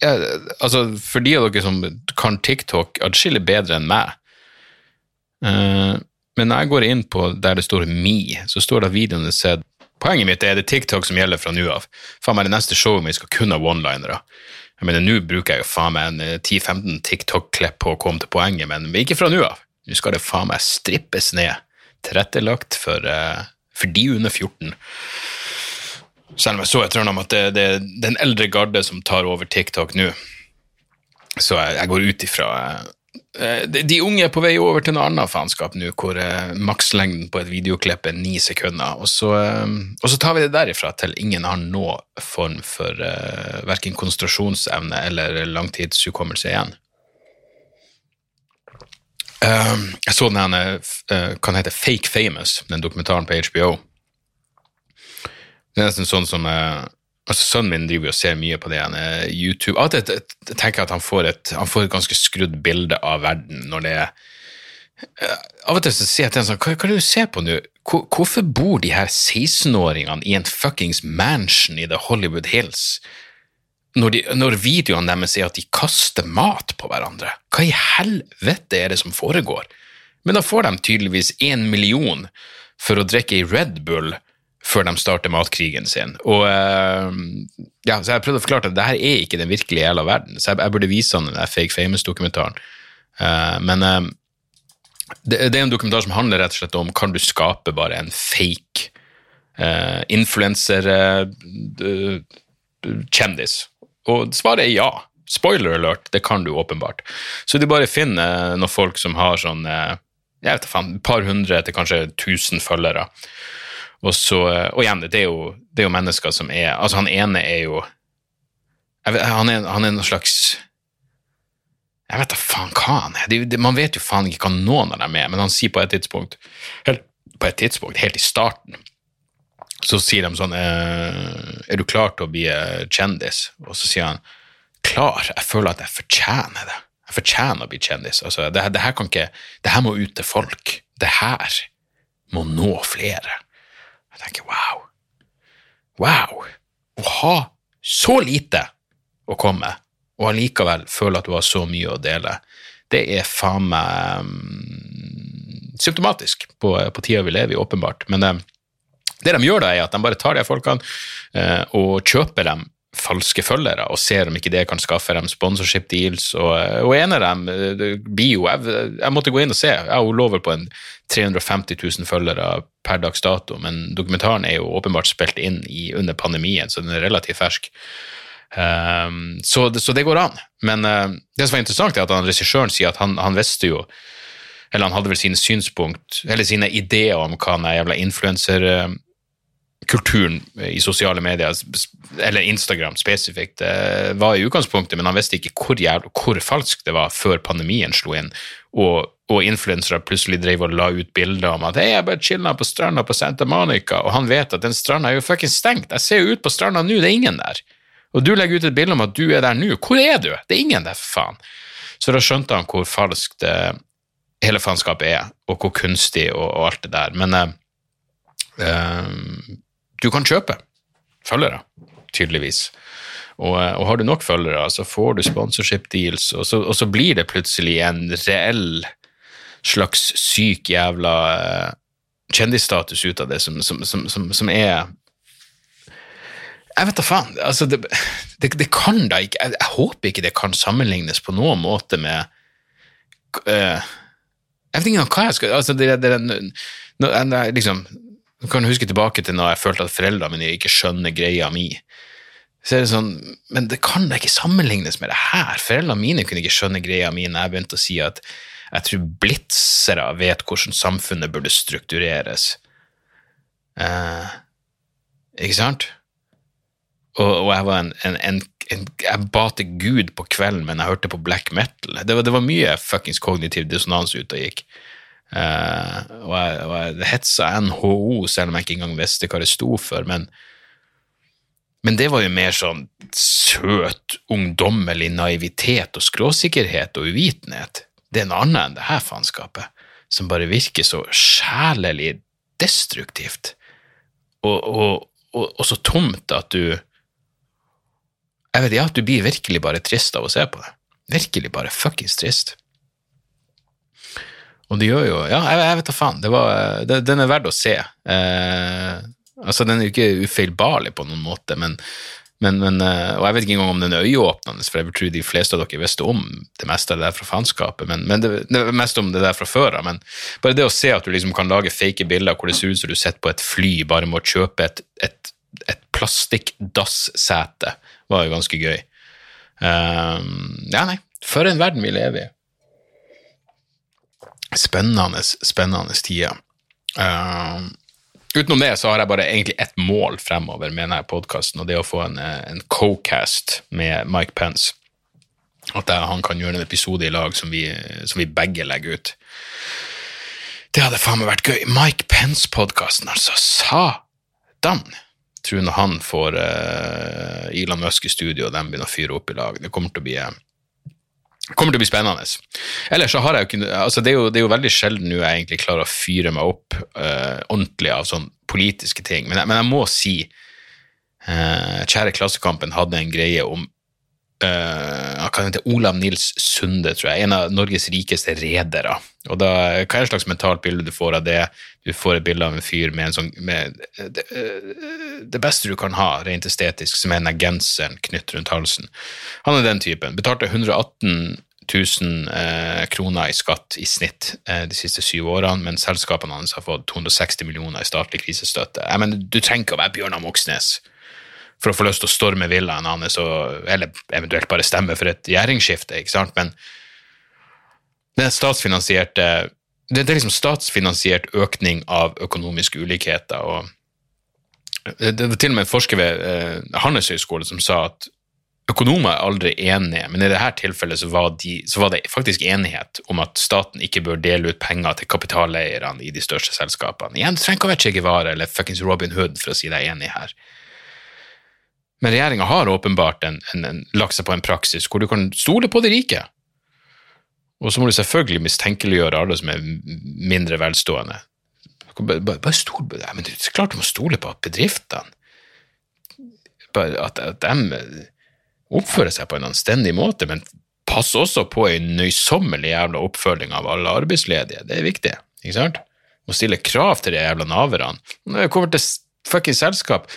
jeg, altså For de av dere som kan TikTok atskillig bedre enn meg eh, Men når jeg går inn på der det står Me, så står det at videoen er sett Poenget mitt er det TikTok som gjelder fra nå av. Faen meg det neste showet mitt skal kun ha one-linere. Jeg mener, Nå bruker jeg jo faen meg en 10-15 eh, TikTok-klipp på å komme til poenget, men ikke fra nå av. Nå skal det faen meg strippes ned. Tilrettelagt for, uh, for de under 14. Selv om jeg så et eller at det, det er den eldre garde som tar over TikTok nå. Så jeg, jeg går ut ifra eh, de, de unge er på vei over til noe annet faenskap nå, hvor eh, makslengden på et videoklipp er ni sekunder. Og så, eh, og så, tar vi det derifra til ingen har noen form for uh, verken konsentrasjonsevne eller langtidshukommelse igjen. Uh, jeg så den uh, kan hete Fake Famous, den dokumentaren på HBO. Det er nesten sånn som eh, altså Sønnen min driver og ser mye på det ene YouTube. Av og til tenker jeg at han får, et, han får et ganske skrudd bilde av verden når det er uh, Av og til så sier jeg til ham sånn Hva, hva er det du ser på nå? Hvorfor bor de her 16-åringene i en fuckings mansion i The Hollywood Hills? Når, de, når videoene deres er at de kaster mat på hverandre? Hva i helvete er det som foregår? Men da får de tydeligvis én million for å drikke ei Red Bull før de starter matkrigen sin. Og uh, ja, så Jeg prøvde å forklare at det her er ikke den virkelige jævla verden, så jeg, burde vise han den Fake Famous-dokumentaren. Uh, men det, det, er en dokumentar som handler rett og slett om kan du skape bare en fake uh, influenser-kjendis. Og svaret er ja. Spoiler alert, det kan du åpenbart. Så du bare finner noen folk som har sånn jeg vet ikke, et par hundre til kanskje tusen følgere og, så, og igjen, det er, jo, det er jo mennesker som er Altså, han ene er jo vet, han, er, han er noen slags Jeg vet da faen hva han er. Det, det, man vet jo faen ikke hva noen av dem er, men han sier på et tidspunkt, helt, på et tidspunkt, helt i starten, så sier de sånn eh, Er du klar til å bli eh, kjendis? Og så sier han klar, jeg føler at jeg fortjener det. Jeg fortjener å bli kjendis. Altså, det, det, her kan ikke, det her må ut til folk. Det her må nå flere. Jeg tenker wow. Wow! Å ha så lite å komme med, og allikevel føle at du har så mye å dele, det er faen meg um, symptomatisk på, på tida vi lever i, åpenbart. Men um, det de gjør da, er at de bare tar de folkene uh, og kjøper dem falske følgere og ser om ikke det kan skaffe dem sponsorship deals. Og, og en av dem, blir Bio, jeg, jeg, måtte gå inn og se. Jeg har lover på en 350 000 følgere per dags dato, men dokumentaren er jo åpenbart spilt inn i, under pandemien, så den er relativt fersk. Um, så, så, det går an. Men uh, det som var interessant, er at regissøren sier at han, han visste jo eller han hadde vel sine synspunkt, eller sine ideer om hva den jævla influenser kulturen i sosiale medier, eller Instagram spesifikt, var i utgangspunktet, men han visste ikke hvor, jævlig, hvor falsk det var før pandemien slo inn, og, og influensere plutselig drev og la ut bilder om at hei, jeg bare chilla på stranda på Santa Monica, og han vet at den stranda er jo fuckings stengt, jeg ser jo ut på stranda nå, det er ingen der. Og du legger ut et bilde om at du er der nå, hvor er du? Det er ingen der, for faen. Så da skjønte han hvor falskt hele faenskapet er, og hvor kunstig og, og alt det der. Men eh, uh, du kan kjøpe følgere, tydeligvis. Og, og, har du nok følgere, så får du sponsorship deals, og så, og så, blir det plutselig en reell slags syk jævla uh, kjendisstatus ut av det, som, som, som, som er jeg vet da faen. Altså, det, det, det, kan da ikke jeg, jeg, håper ikke det kan sammenlignes på noen måte med uh, Jeg vet ikke hva jeg skal altså, det, det, det, liksom, Jeg kan huske tilbake til når jeg følte at foreldrene mine ikke skjønner greia mi. Så er det sånn, Men det kan da ikke sammenlignes med det her. Foreldrene mine kunne ikke skjønne greia mi når jeg begynte å si at jeg tror blitzere vet hvordan samfunnet burde struktureres. Eh, ikke sant? Og, og jeg var en, en, en, en, Jeg ba til Gud på kvelden, men jeg hørte på black metal. Det var, det var mye fuckings kognitiv dissonans ute og gikk. Uh, og jeg, og jeg hetsa NHO, selv om jeg ikke engang visste hva det sto for. Men, men det var jo mer sånn søt, ungdommelig naivitet og skråsikkerhet og uvitenhet. Det er noe annet enn det her faenskapet, som bare virker så sjelelig destruktivt. Og, og, og, og så tomt at du jeg vet, ja, du blir virkelig bare trist av å se på det. Virkelig bare fuckings trist. Og det gjør jo Ja, jeg, jeg vet da faen. Var, det, den er verdt å se. Eh, altså, den er jo ikke ufeilbarlig på noen måte, men, men, men eh, Og jeg vet ikke engang om den er øyeåpnende, for jeg tror de fleste av dere visste om det meste av det der fra faenskapet, men, men det, det mest om det der fra før av. Men bare det å se at du liksom kan lage fake bilder hvor det ser ut som du sitter på et fly bare med å kjøpe et, et, et plastikkdassete var jo ganske gøy. Um, ja, nei, for en verden vi lever i. Spennende, spennende tider. Uh, utenom det så har jeg bare egentlig ett mål fremover med denne podkasten, og det er å få en, en co-cast med Mike Pence. At jeg, han kan gjøre en episode i lag som vi, som vi begge legger ut. Det hadde faen meg vært gøy. Mike Pence-podkasten, altså. Satan! tror når han får uh, Elon Musk i studio, og de begynner å fyre opp i lag, det kommer til å bli uh, kommer til å bli spennende. Ellers så har jeg jo ikke altså det, er jo, det er jo veldig sjelden nå jeg egentlig klarer å fyre meg opp uh, ordentlig av sånne politiske ting, men jeg, men jeg må si uh, Kjære Klassekampen hadde en greie om uh, kan heter Olav Nils Sunde, tror jeg, en av Norges rikeste redere. Og da, Hva er det slags mentalt bilde du får av det? Du får et bilde av en fyr med, en sånn, med det, uh, det, beste du kan ha, rent estetisk, som er den genseren knytt rundt halsen. Han er den typen. Betalte 118 000 eh, kroner i skatt i snitt eh, de siste syv årene, men selskapene hans har fått 260 millioner i statlig krisestøtte. Jeg mener, du trenger ikke å være Bjørnar Moxnes for å få lyst til å storme villaen hans, eller eventuelt bare stemme for et regjeringsskifte, ikke sant, men det er statsfinansierte det, er liksom statsfinansiert økning av økonomiske ulikheter. og Det var til og med en forsker ved eh, Handelshøyskolen som sa at økonomer er aldri enige, men i dette tilfellet så var, de, så var, det faktisk enighet om at staten ikke bør dele ut penger til kapitaleierne i de største selskapene. Igjen, du trenger ikke å være Che Guevara eller fuckings Robin Hood for å si deg enig her. Men regjeringa har åpenbart en, en, en, lagt seg på en praksis hvor du kan stole på de rike. Og så må du selvfølgelig mistenkeliggjøre alle som er mindre velstående. Bare, bare stol det. Men det er klart du må stole på at bedriftene at, at de oppfører seg på en anstendig måte, men pass også på en nøysommelig jævla oppfølging av alle arbeidsledige. Det er viktig, ikke sant? Må stille krav til de jævla naverne. Når det kommer til fuckings selskap,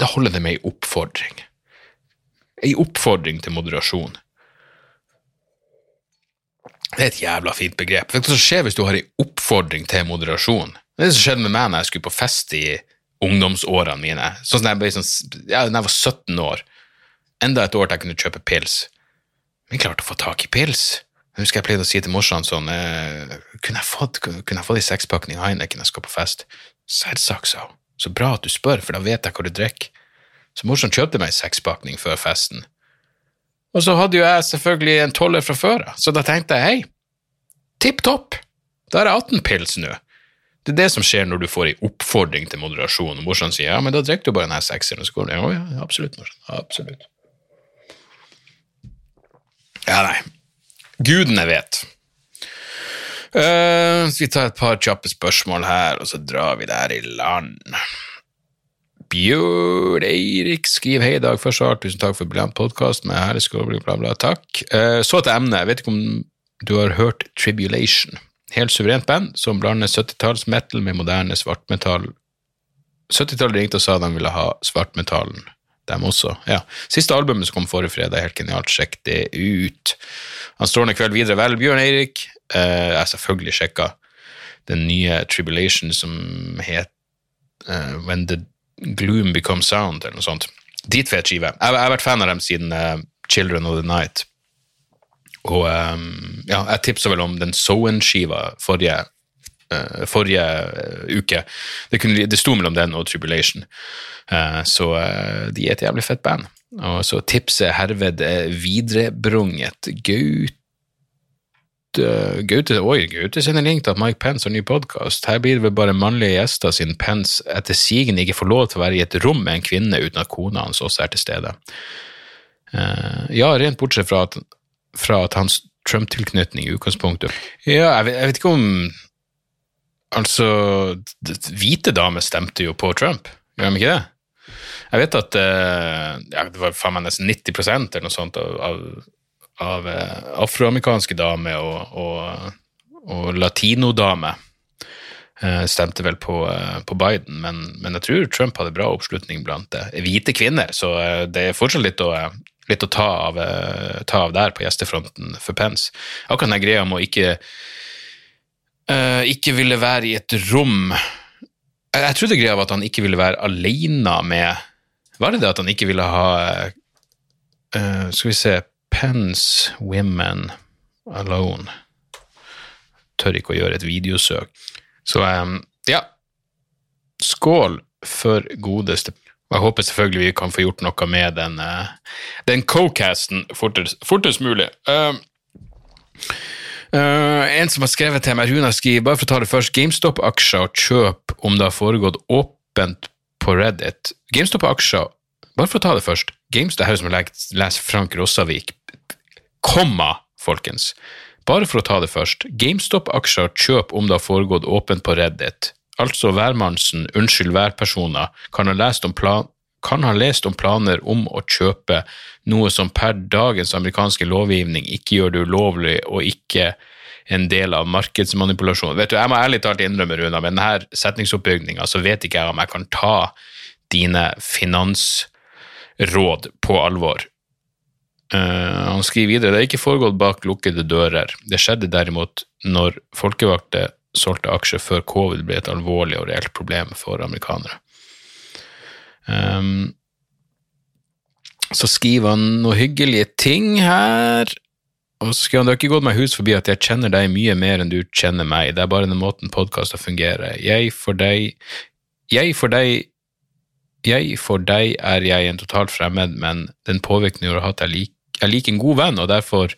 da holder det med ei oppfordring. Ei oppfordring til moderasjon. Det er et jævla fint begrep. Vet du hva skjer hvis du har ei oppfordring til moderasjon? Det som skjedde med meg når jeg skulle på fest i ungdomsårene mine. Sånn som jeg ble sånn, ja, da jeg var 17 år. Enda et år til jeg kunne kjøpe pils. Men jeg klarte å få tak i pils. Jeg husker jeg pleide å si til morsan sånn eh, Kunne jeg fått, kunne jeg fått ei sekspakning Heineken jeg skal på fest? Selvsagt, sa hun. Så bra at du spør, for da vet jeg hva du drikker. Så morsan kjøpte meg en sekspakning før festen. Og så hadde jo jeg selvfølgelig en toller fra før av, så da tenkte jeg hei, tipp topp, da har jeg 18 pils nå. Det er det som skjer når du får ei oppfordring til moderasjon, og morsan sier ja, men da drikker du bare denne sekseren, og så går det ja, absolutt, morsan, absolutt. Ja, nei, gudene vet. Uh, vi tar et par kjappe spørsmål her, og så drar vi der i land. Bjørn Eirik skriver hei i dag først og alt, tusen takk for briljant podkast med herlig bla, bla, takk. Uh, så til emnet, jeg vet ikke om du har hørt Tribulation. Helt suverent band som blander 70-talls metal med moderne svartmetall. 70-tallet ringte og sa de ville ha svartmetallen, dem også. Ja. Siste albumet som kom forrige fredag, helt genialt. Sjekk det ut. Han strålende kveld videre. Vel, Bjørn Eirik. Eh, jeg har selvfølgelig sjekka den nye Tribulation som het uh, When the Gloom Becomes Sound, eller noe sånt. Dritfet skive. Jeg, jeg, har vært fan av dem siden uh, Children of the Night. Og ja, jeg tipsa vel om den Sowen-skiva forrige, forrige uke. Det, kunne, det, sto mellom den og Tribulation. så de er et jævlig fett band. Og så tipset herved viderebrunget. Gaute Gaute Oi, Gaute sender link til at Mike Pence har ny podkast. Her blir det vel bare mannlige gjester siden Pence etter sigende ikke får lov til å være i et rom med en kvinne uten at kona hans også er til stede. Uh, ja, rent bortsett fra at, fra at hans Trump-tilknytning i utgangspunktet Ja, jeg vet, jeg vet, ikke om Altså, hvite damer stemte jo på Trump, gjør de ikke det? Jeg vet at uh, ja, det var faen meg nesten 90% eller noe sånt av, av av eh, afroamerikanske damer og, og, og latinodamer. Eh, stemte vel på, eh, på Biden, men, men, jeg tror Trump hadde bra oppslutning blant hvite kvinner, så det er fortsatt litt å, litt å ta, av, ta, av, der på gjestefronten for Pence. Akkurat den greia med å ikke, ikke ville være i et rom jeg trodde greia var at han ikke ville være alene med Var det det at han ikke ville ha Skal vi se Pence Women Alone. Tør ikke å gjøre et videosøk. Så um, ja. Skål for godeste Jeg håper selvfølgelig vi kan få gjort noe med den, uh, den co-casten fortest, fortest, mulig. Uh, uh, en som har skrevet til meg, Runa skriver, bare for å ta det først, GameStop-aksjer og kjøp om det har foregått åpent på Reddit. GameStop-aksjer, bare for å ta det først, GameStop, det her som jeg leser Frank Rossavik komma, folkens. Bare for å ta det først, GameStop-aksjer kjøp om det har foregått åpent på Reddit. Altså hvermannsen, unnskyld værpersoner, kan kan ha lest om planer om å kjøpe noe som per dagens amerikanske lovgivning ikke gjør det ulovlig og ikke en del av markedsmanipulasjon. Vet du, Jeg må ærlig talt innrømme, Runa, med denne setningsoppbygninga så vet ikke jeg om jeg kan ta dine finansråd på alvor. Uh, han skriver videre det er ikke foregått bak lukkede dører. Det skjedde derimot når folkevalgte solgte aksjer før covid ble et alvorlig og reelt problem for amerikanere. Um, så skriver han noen hyggelige ting her. Og så skriver han det har ikke gått meg hus forbi at jeg kjenner deg mye mer enn du kjenner meg. Det er bare den måten podkaster fungerer. Jeg for deg Jeg for deg jeg for deg er jeg en totalt fremmed, men den påvirkningen du har hatt, er lik jeg liker en god venn, og derfor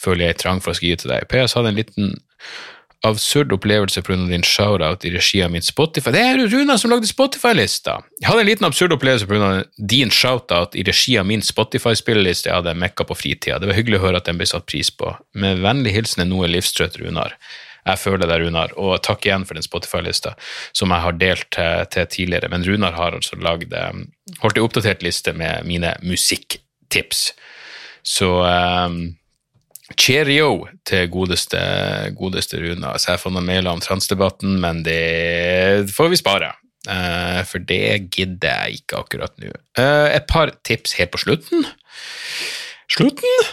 føler jeg trang for å skrive til deg. PS hadde en liten absurd opplevelse pga. din shout-out i regi av min Spotify Det er jo Runa som lagde Spotify-lista! Jeg hadde en liten absurd opplevelse pga. din shout-out i regi av min Spotify-spilleliste jeg hadde mekka på fritida. Det var hyggelig å høre at den ble satt pris på. Med vennlig hilsen er noe livstrøtt Runar. Jeg føler det, Runar, og takk igjen for den Spotify-lista som jeg har delt til, tidligere. Men Runar har altså lagd eh, holdt ei oppdatert liste med mine musikktips. Så um, cheerio til godeste, godeste Runa. Så jeg får noen mailer om transdebatten, men det får vi spare. Uh, for det gidder jeg ikke akkurat nå. Uh, et par tips helt på slutten. Slutten?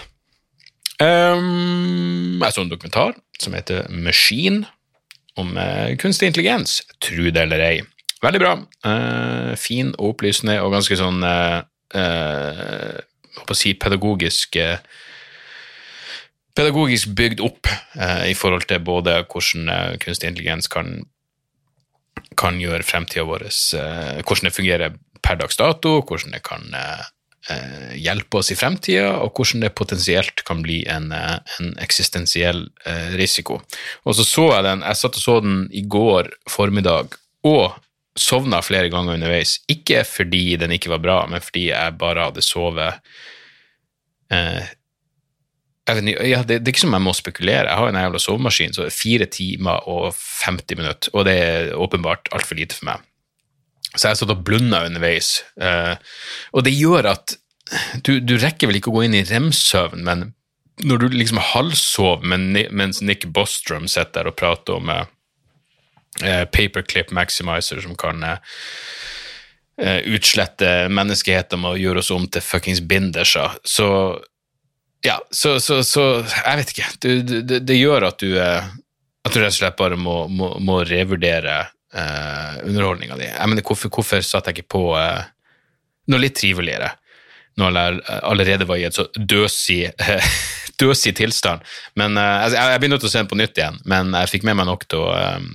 Um, jeg så en dokumentar som heter Machine, om uh, kunstig intelligens. tru det eller ei. Veldig bra. fin og opplysende og ganske sånn si, pedagogisk pedagogisk bygd opp eh, i forhold til både hvordan eh, kunstig intelligens kan, kan gjøre fremtida vår eh, Hvordan det fungerer per dags dato, hvordan det kan eh, eh, hjelpe oss i fremtida, og hvordan det potensielt kan bli en, eh, en eksistensiell risiko. Og så så jeg den, jeg satt og så den i går formiddag, og sovna flere ganger underveis. Ikke fordi den ikke var bra, men fordi jeg bare hadde sovet eh, vet, ja, det, det, er ikke som jeg må spekulere. Jeg har en jævla sovemaskin, så fire timer og 50 minutter, og det er åpenbart altfor lite for meg. Så jeg satt og blunda underveis, eh, og det gjør at du, du, rekker vel ikke å gå inn i rem-søvn, men når du liksom halvsover mens Nick Bostrom sitter der og prater om eh, paperclip maximizer som kan eh, utslette menneskeheten med å gjøre oss om til fuckings binderser, så ja, så, så, så, Jeg vet ikke. Det, det, det gjør at du, at du rett og slett bare må, må, må revurdere uh, underholdninga di. Jeg mener, hvorfor, hvorfor satte jeg ikke på uh, noe litt triveligere? Når jeg allerede var i et så døsig, døsig tilstand. Men uh, jeg, jeg blir å se den på nytt igjen, men jeg fikk med meg nok til å, um,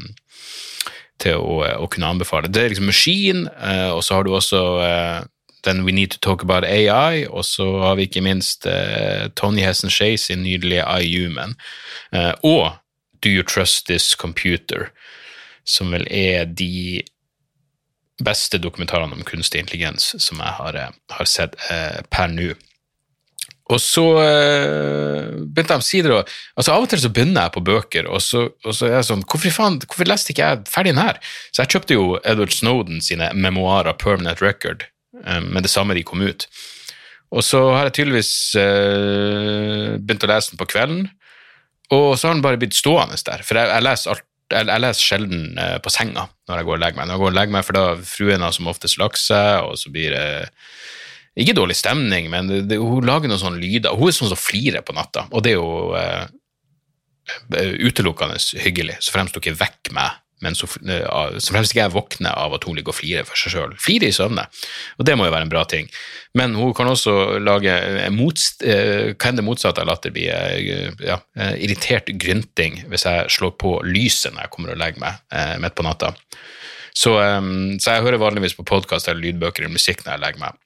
til å, å kunne anbefale. Det er liksom Machine, uh, og så har du også uh, den We Need to Talk About AI, og så har vi ikke minst uh, Tony Hessen Shay sin nydelige iHuman. Uh, og Do You Trust This Computer, som vel er de beste dokumentarene om kunstig intelligens som jeg har, eh, har sett eh, per nå. Og så øh, begynte jeg omsider å altså Av og til så begynner jeg på bøker, og så, og så er jeg sånn hvorfor, faen, hvorfor leste ikke jeg ferdig den her? Så jeg kjøpte jo Edward Snowden sine memoarer, Permanent Record, øh, med det samme de kom ut. Og så har jeg tydeligvis øh, begynt å lese den på kvelden, og så har den bare blitt stående der. For jeg, jeg leser alt jeg, jeg leser sjelden eh, på senga når jeg går og legger meg. Når jeg går og legger meg, For da fruen har som oftest lagt seg, og så blir det ikke dårlig stemning, men det, det, hun lager noen sånne lyder. Hun er sånn som flirer på natta, og det er jo eh, utelukkende hyggelig, så fremst ikke vekker meg men så, uh, så fremst ikke jeg våkner av at hun ligger og flirer for seg sjøl. Flirer i søvne, og det må jo være en bra ting. Men hun kan også lage motst, uh, Hva enn det motsatte av latter blir? Ja, irritert grynting hvis jeg slår på lyset når jeg kommer og legger meg midt på natta. Så, så, jeg hører vanligvis på podkast eller lydbøker eller musikk når jeg legger meg.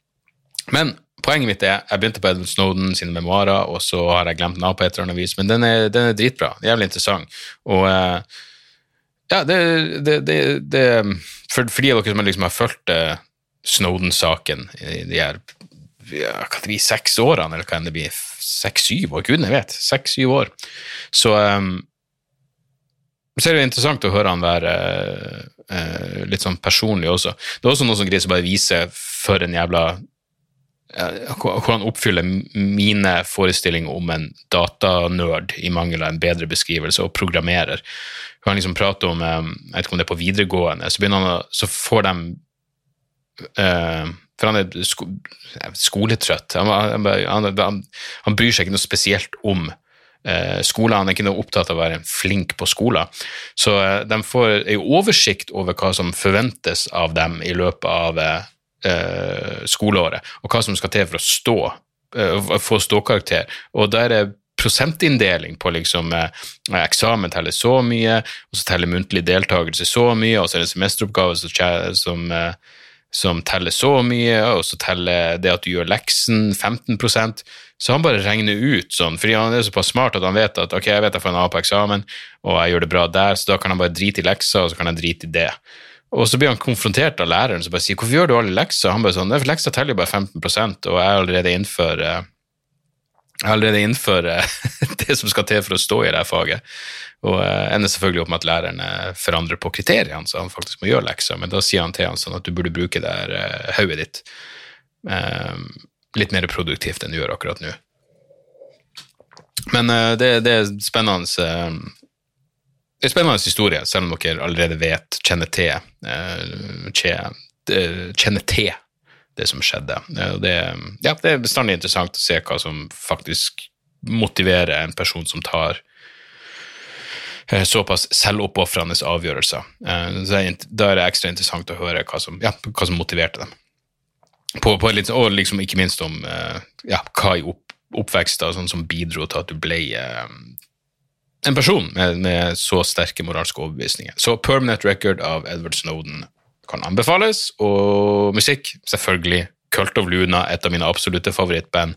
Men poenget mitt er jeg begynte på Edward Snowden sine memoarer, og så har jeg glemt den av på et eller annet vis, men den er, den er dritbra. Jævlig interessant. Og ja, det, det, det, det for, for, de av dere som liksom har fulgt uh, Snowden-saken i de her ja, hva det blir, seks årene, eller hva enn det blir, seks-syv år, gudene vet, seks-syv år, så, um, så er det interessant å høre han være uh, litt sånn personlig også. Det er også noe som greier å bare vise for en jævla hvor han oppfyller mine forestillinger om en datanerd, i mangel av en bedre beskrivelse, og programmerer. Hvor han liksom prater om eh, Jeg vet ikke om det er på videregående, så, han å, så får de uh, For han er sko, skoletrøtt. Han, han, han, han, bryr seg ikke noe spesielt om uh, skolen. Han er ikke noe opptatt av å være flink på skolen. Så uh, de får en oversikt over hva som forventes av dem i løpet av skoleåret, og hva som skal til for å stå, få ståkarakter. Og da er det prosentinndeling på liksom eh, eksamen teller så mye, og så teller muntlig deltakelse så mye, og så er det semesteroppgave som, eh, som, teller så mye, og så teller det at du gjør leksen 15% Så han bare regner ut sånn, fordi han er såpass smart at han vet at ok, jeg vet jeg får en A på eksamen, og jeg gjør det bra der, så da kan han bare drite i leksa, og så kan han drite i det. Og så blir han konfrontert av læreren som bare sier 'hvorfor gjør du alle lekser?' Han bare sånn 'lekser teller jo bare 15 og jeg er allerede innenfor eh, allerede innføre det som skal til for å stå i det faget. Og uh, ender selvfølgelig opp med at læreren forandrer på kriteriene, så han faktisk må gjøre lekser. Men da sier han til han sånn at du burde bruke det her hodet ditt litt mer produktivt enn du gjør akkurat nå. Men det, det, er spennende Er spennende historie, selv om dere allerede vet, kjenner til, kjenner til det som skjedde. Det, ja, det er bestandig interessant å se hva som faktisk motiverer en person som tar eh, såpass selvoppofrende avgjørelser. Eh, da er det ekstra interessant å høre hva som, ja, hva som motiverte dem. På, på litt, og liksom ikke minst om eh, ja, hva i opp, oppveksten sånn som bidro til at du ble en person med, med, så sterke moralske overbevisninger. Så Permanent Record av Edward Snowden kan anbefales. Og musikk, selvfølgelig. Cult of Luna, et av mine absolutte favorittband,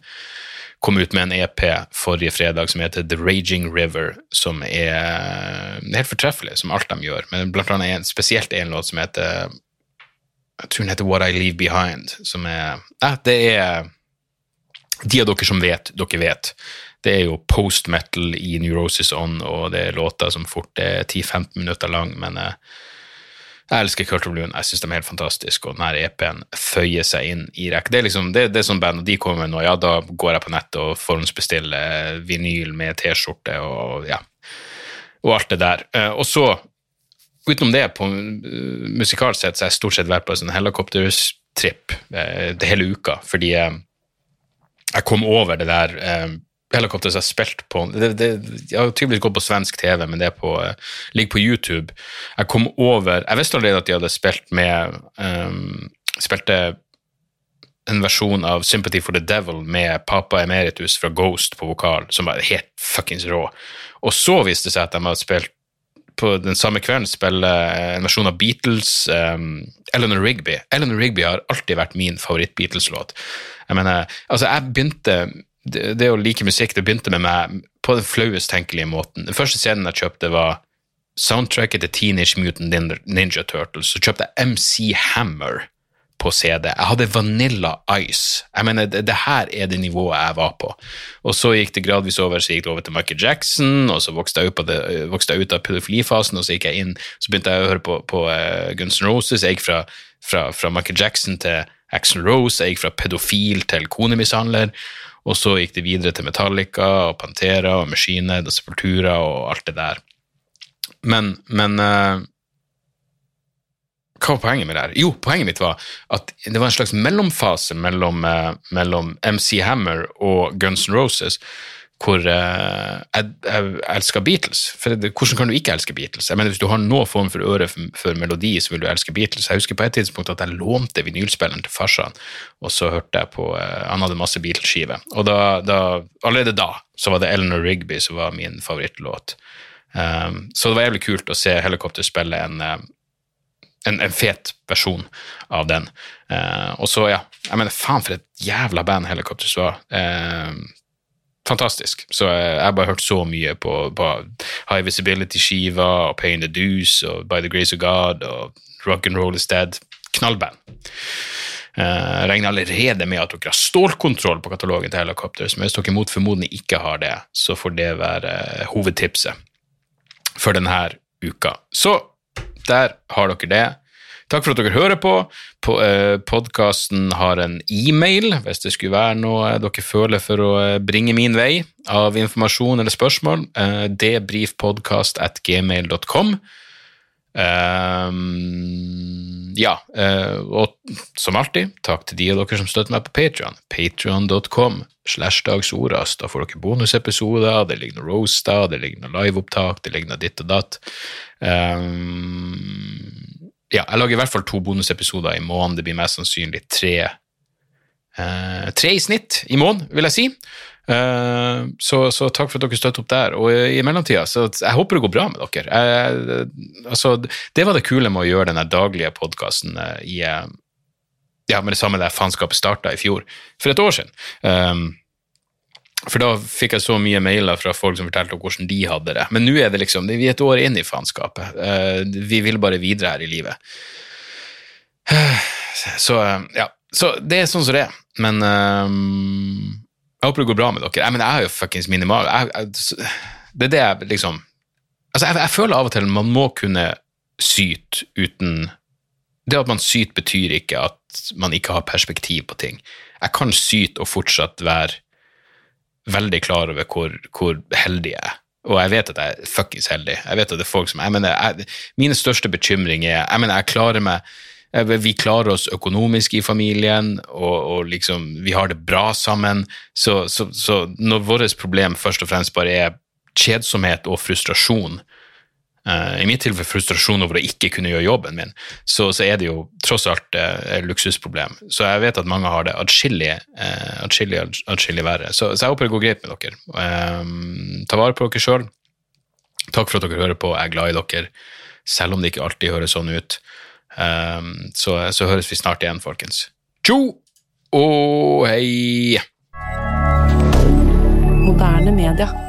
kom ut med en EP forrige fredag som heter The Raging River, som er helt fortreffelig, som alt de gjør. Men blant annet en, spesielt en låt som heter Jeg tror den heter What I Leave Behind, som er ja, Det er De av dere som vet, dere vet. Det er jo post-metal i Neurosis On, og det er låter som fort er 10-15 minutter lang, men uh, Jeg elsker Kurt Bluen, jeg syns de er helt fantastiske, og denne EP-en føyer seg inn i rekk. Det er liksom, det, det er sånn band, og de kommer noe, ja, da går jeg på nettet og forhåndsbestiller vinyl med T-skjorte og ja, og alt det der. Eh, og så, utenom det, på musikalsk sett, så har jeg stort sett vært på en helikoptertripp helikopterstripp uh, hele uka, fordi jeg kom over det der helikopter som har spilt på det, det, Jeg har tydeligvis gått på svensk TV, men det på, uh, ligger på YouTube. Jeg kom over Jeg visste allerede at de hadde spilt med um, Spilte en versjon av Sympathy for the Devil med Papa Emeritus fra Ghost på vokal, som var helt fuckings rå. Og så viste det seg at de hadde spilt på den samme kvelden spille en versjon av Beatles, um, Eleanor Rigby. Eleanor Rigby har alltid vært min favoritt-Beatles-låt. Jeg mener, altså jeg begynte det, det, å like musikk det begynte med meg på den flauest tenkelige måten. Den første scenen jeg kjøpte, var soundtracket til Teenage Mutant Ninja Turtles. Så kjøpte jeg MC Hammer på CD. Jeg hadde Vanilla Ice. Jeg mener, det, det, her er det nivået jeg var på. Og så gikk det gradvis over, så gikk det over til Michael Jackson, og så vokste jeg, det, vokste jeg ut av pedofilifasen, og så gikk jeg inn, så begynte jeg å høre på, på uh, Guns N' Roses. Jeg gikk fra, fra, fra Michael Jackson til Axel Rose, jeg gikk fra pedofil til konemishandler. Og så gikk det videre til Metallica og Pantera og Machine og Sepultura og alt det der. Men, men uh, hva var poenget med det her? Jo, poenget mitt var at det var en slags mellomfase mellom, uh, mellom MC Hammer og Guns N' Roses hvor uh, jeg, jeg elsker Beatles. For det, hvordan kan du ikke elske Beatles? Jeg mener, Hvis du har noen form for øre for, for, melodi, så vil du elske Beatles. Jeg husker på et tidspunkt at jeg lånte vinylspilleren til farsan, og så hørte jeg på uh, Han hadde masse Beatles-skiver. Og da, da, allerede da så var det Eleanor Rigby som var min favorittlåt. Um, så det var jævlig kult å se Helikopter spille en, en, en fet versjon av den. Uh, og så, ja Jeg mener, faen for et jævla band Helikopters var. Uh, fantastisk. Så jeg har bare hørt så mye på, på High Visibility-skiva og Pain the Deuce og By the Grace of God og Rock and Roll is Dead. Knallband. Uh, regner allerede med at dere har stålkontroll på katalogen til Helicopters, men hvis dere mot formodning ikke har det, så får det være uh, hovedtipset for denne uka. Så der har dere det. Takk for at dere hører på. på eh, Podkasten har en e-mail hvis det skulle være noe dere føler for å eh, bringe min vei av informasjon eller spørsmål. Eh, at gmail.com. Um, ja, uh, og som alltid, takk til de av dere som støtter meg på Patrion. Patrion.com slash. Da får dere bonusepisoder, det ligger noen roaster, det ligger noen liveopptak, det ligger noe ditt og datt. Um, ja, jeg lager i hvert fall to bonusepisoder i måneden. Det blir mest sannsynlig tre, Eh, tre i snitt i måneden, vil jeg si. Eh, så, så, takk for at dere støtter opp der. Og i mellomtida, så jeg håper det går bra med dere. Eh, altså, det var det kule med å gjøre den daglige podkasten uh, i ja, med det samme der faenskapet starta i fjor, for et år siden. For da fikk jeg så mye mailer fra folk som fortalte om hvordan de hadde det. Men nå er det liksom, vi er et år inn i faenskapet. Uh, vi vil bare videre her i livet. Så ja, så det er sånn som det er. Men um, jeg håper det går bra med dere. Jeg, men jeg er jo fuckings minimal jeg, jeg, Det er det jeg liksom Altså, jeg, føler av og til man må kunne syte uten Det at man syter, betyr ikke at man ikke har perspektiv på ting. Jeg kan syte og fortsatt være veldig klar over hvor, hvor heldig jeg er. Og jeg vet at jeg er fuckings heldig. Jeg vet at det er folk som, jeg mener, jeg, Mine største bekymringer er jeg mener, jeg klarer meg vi klarer oss økonomisk i familien, og, og liksom, vi har det bra sammen. Så, så, så når vårt problem først og fremst bare er kjedsomhet og frustrasjon, I mitt tilfelle frustrasjon over å ikke kunne gjøre jobben min, så, så er det jo tross alt uh, et luksusproblem. Så jeg vet at mange har det atskillig, atskillig verre. Så, så, jeg håper det går greit med dere. Um, ta vare på dere sjøl. Takk for at dere hører på. Jeg er glad i dere, selv om det ikke alltid høres sånn ut. Um, så, så høres vi snart igjen, folkens. Tjo og hei! Moderne media.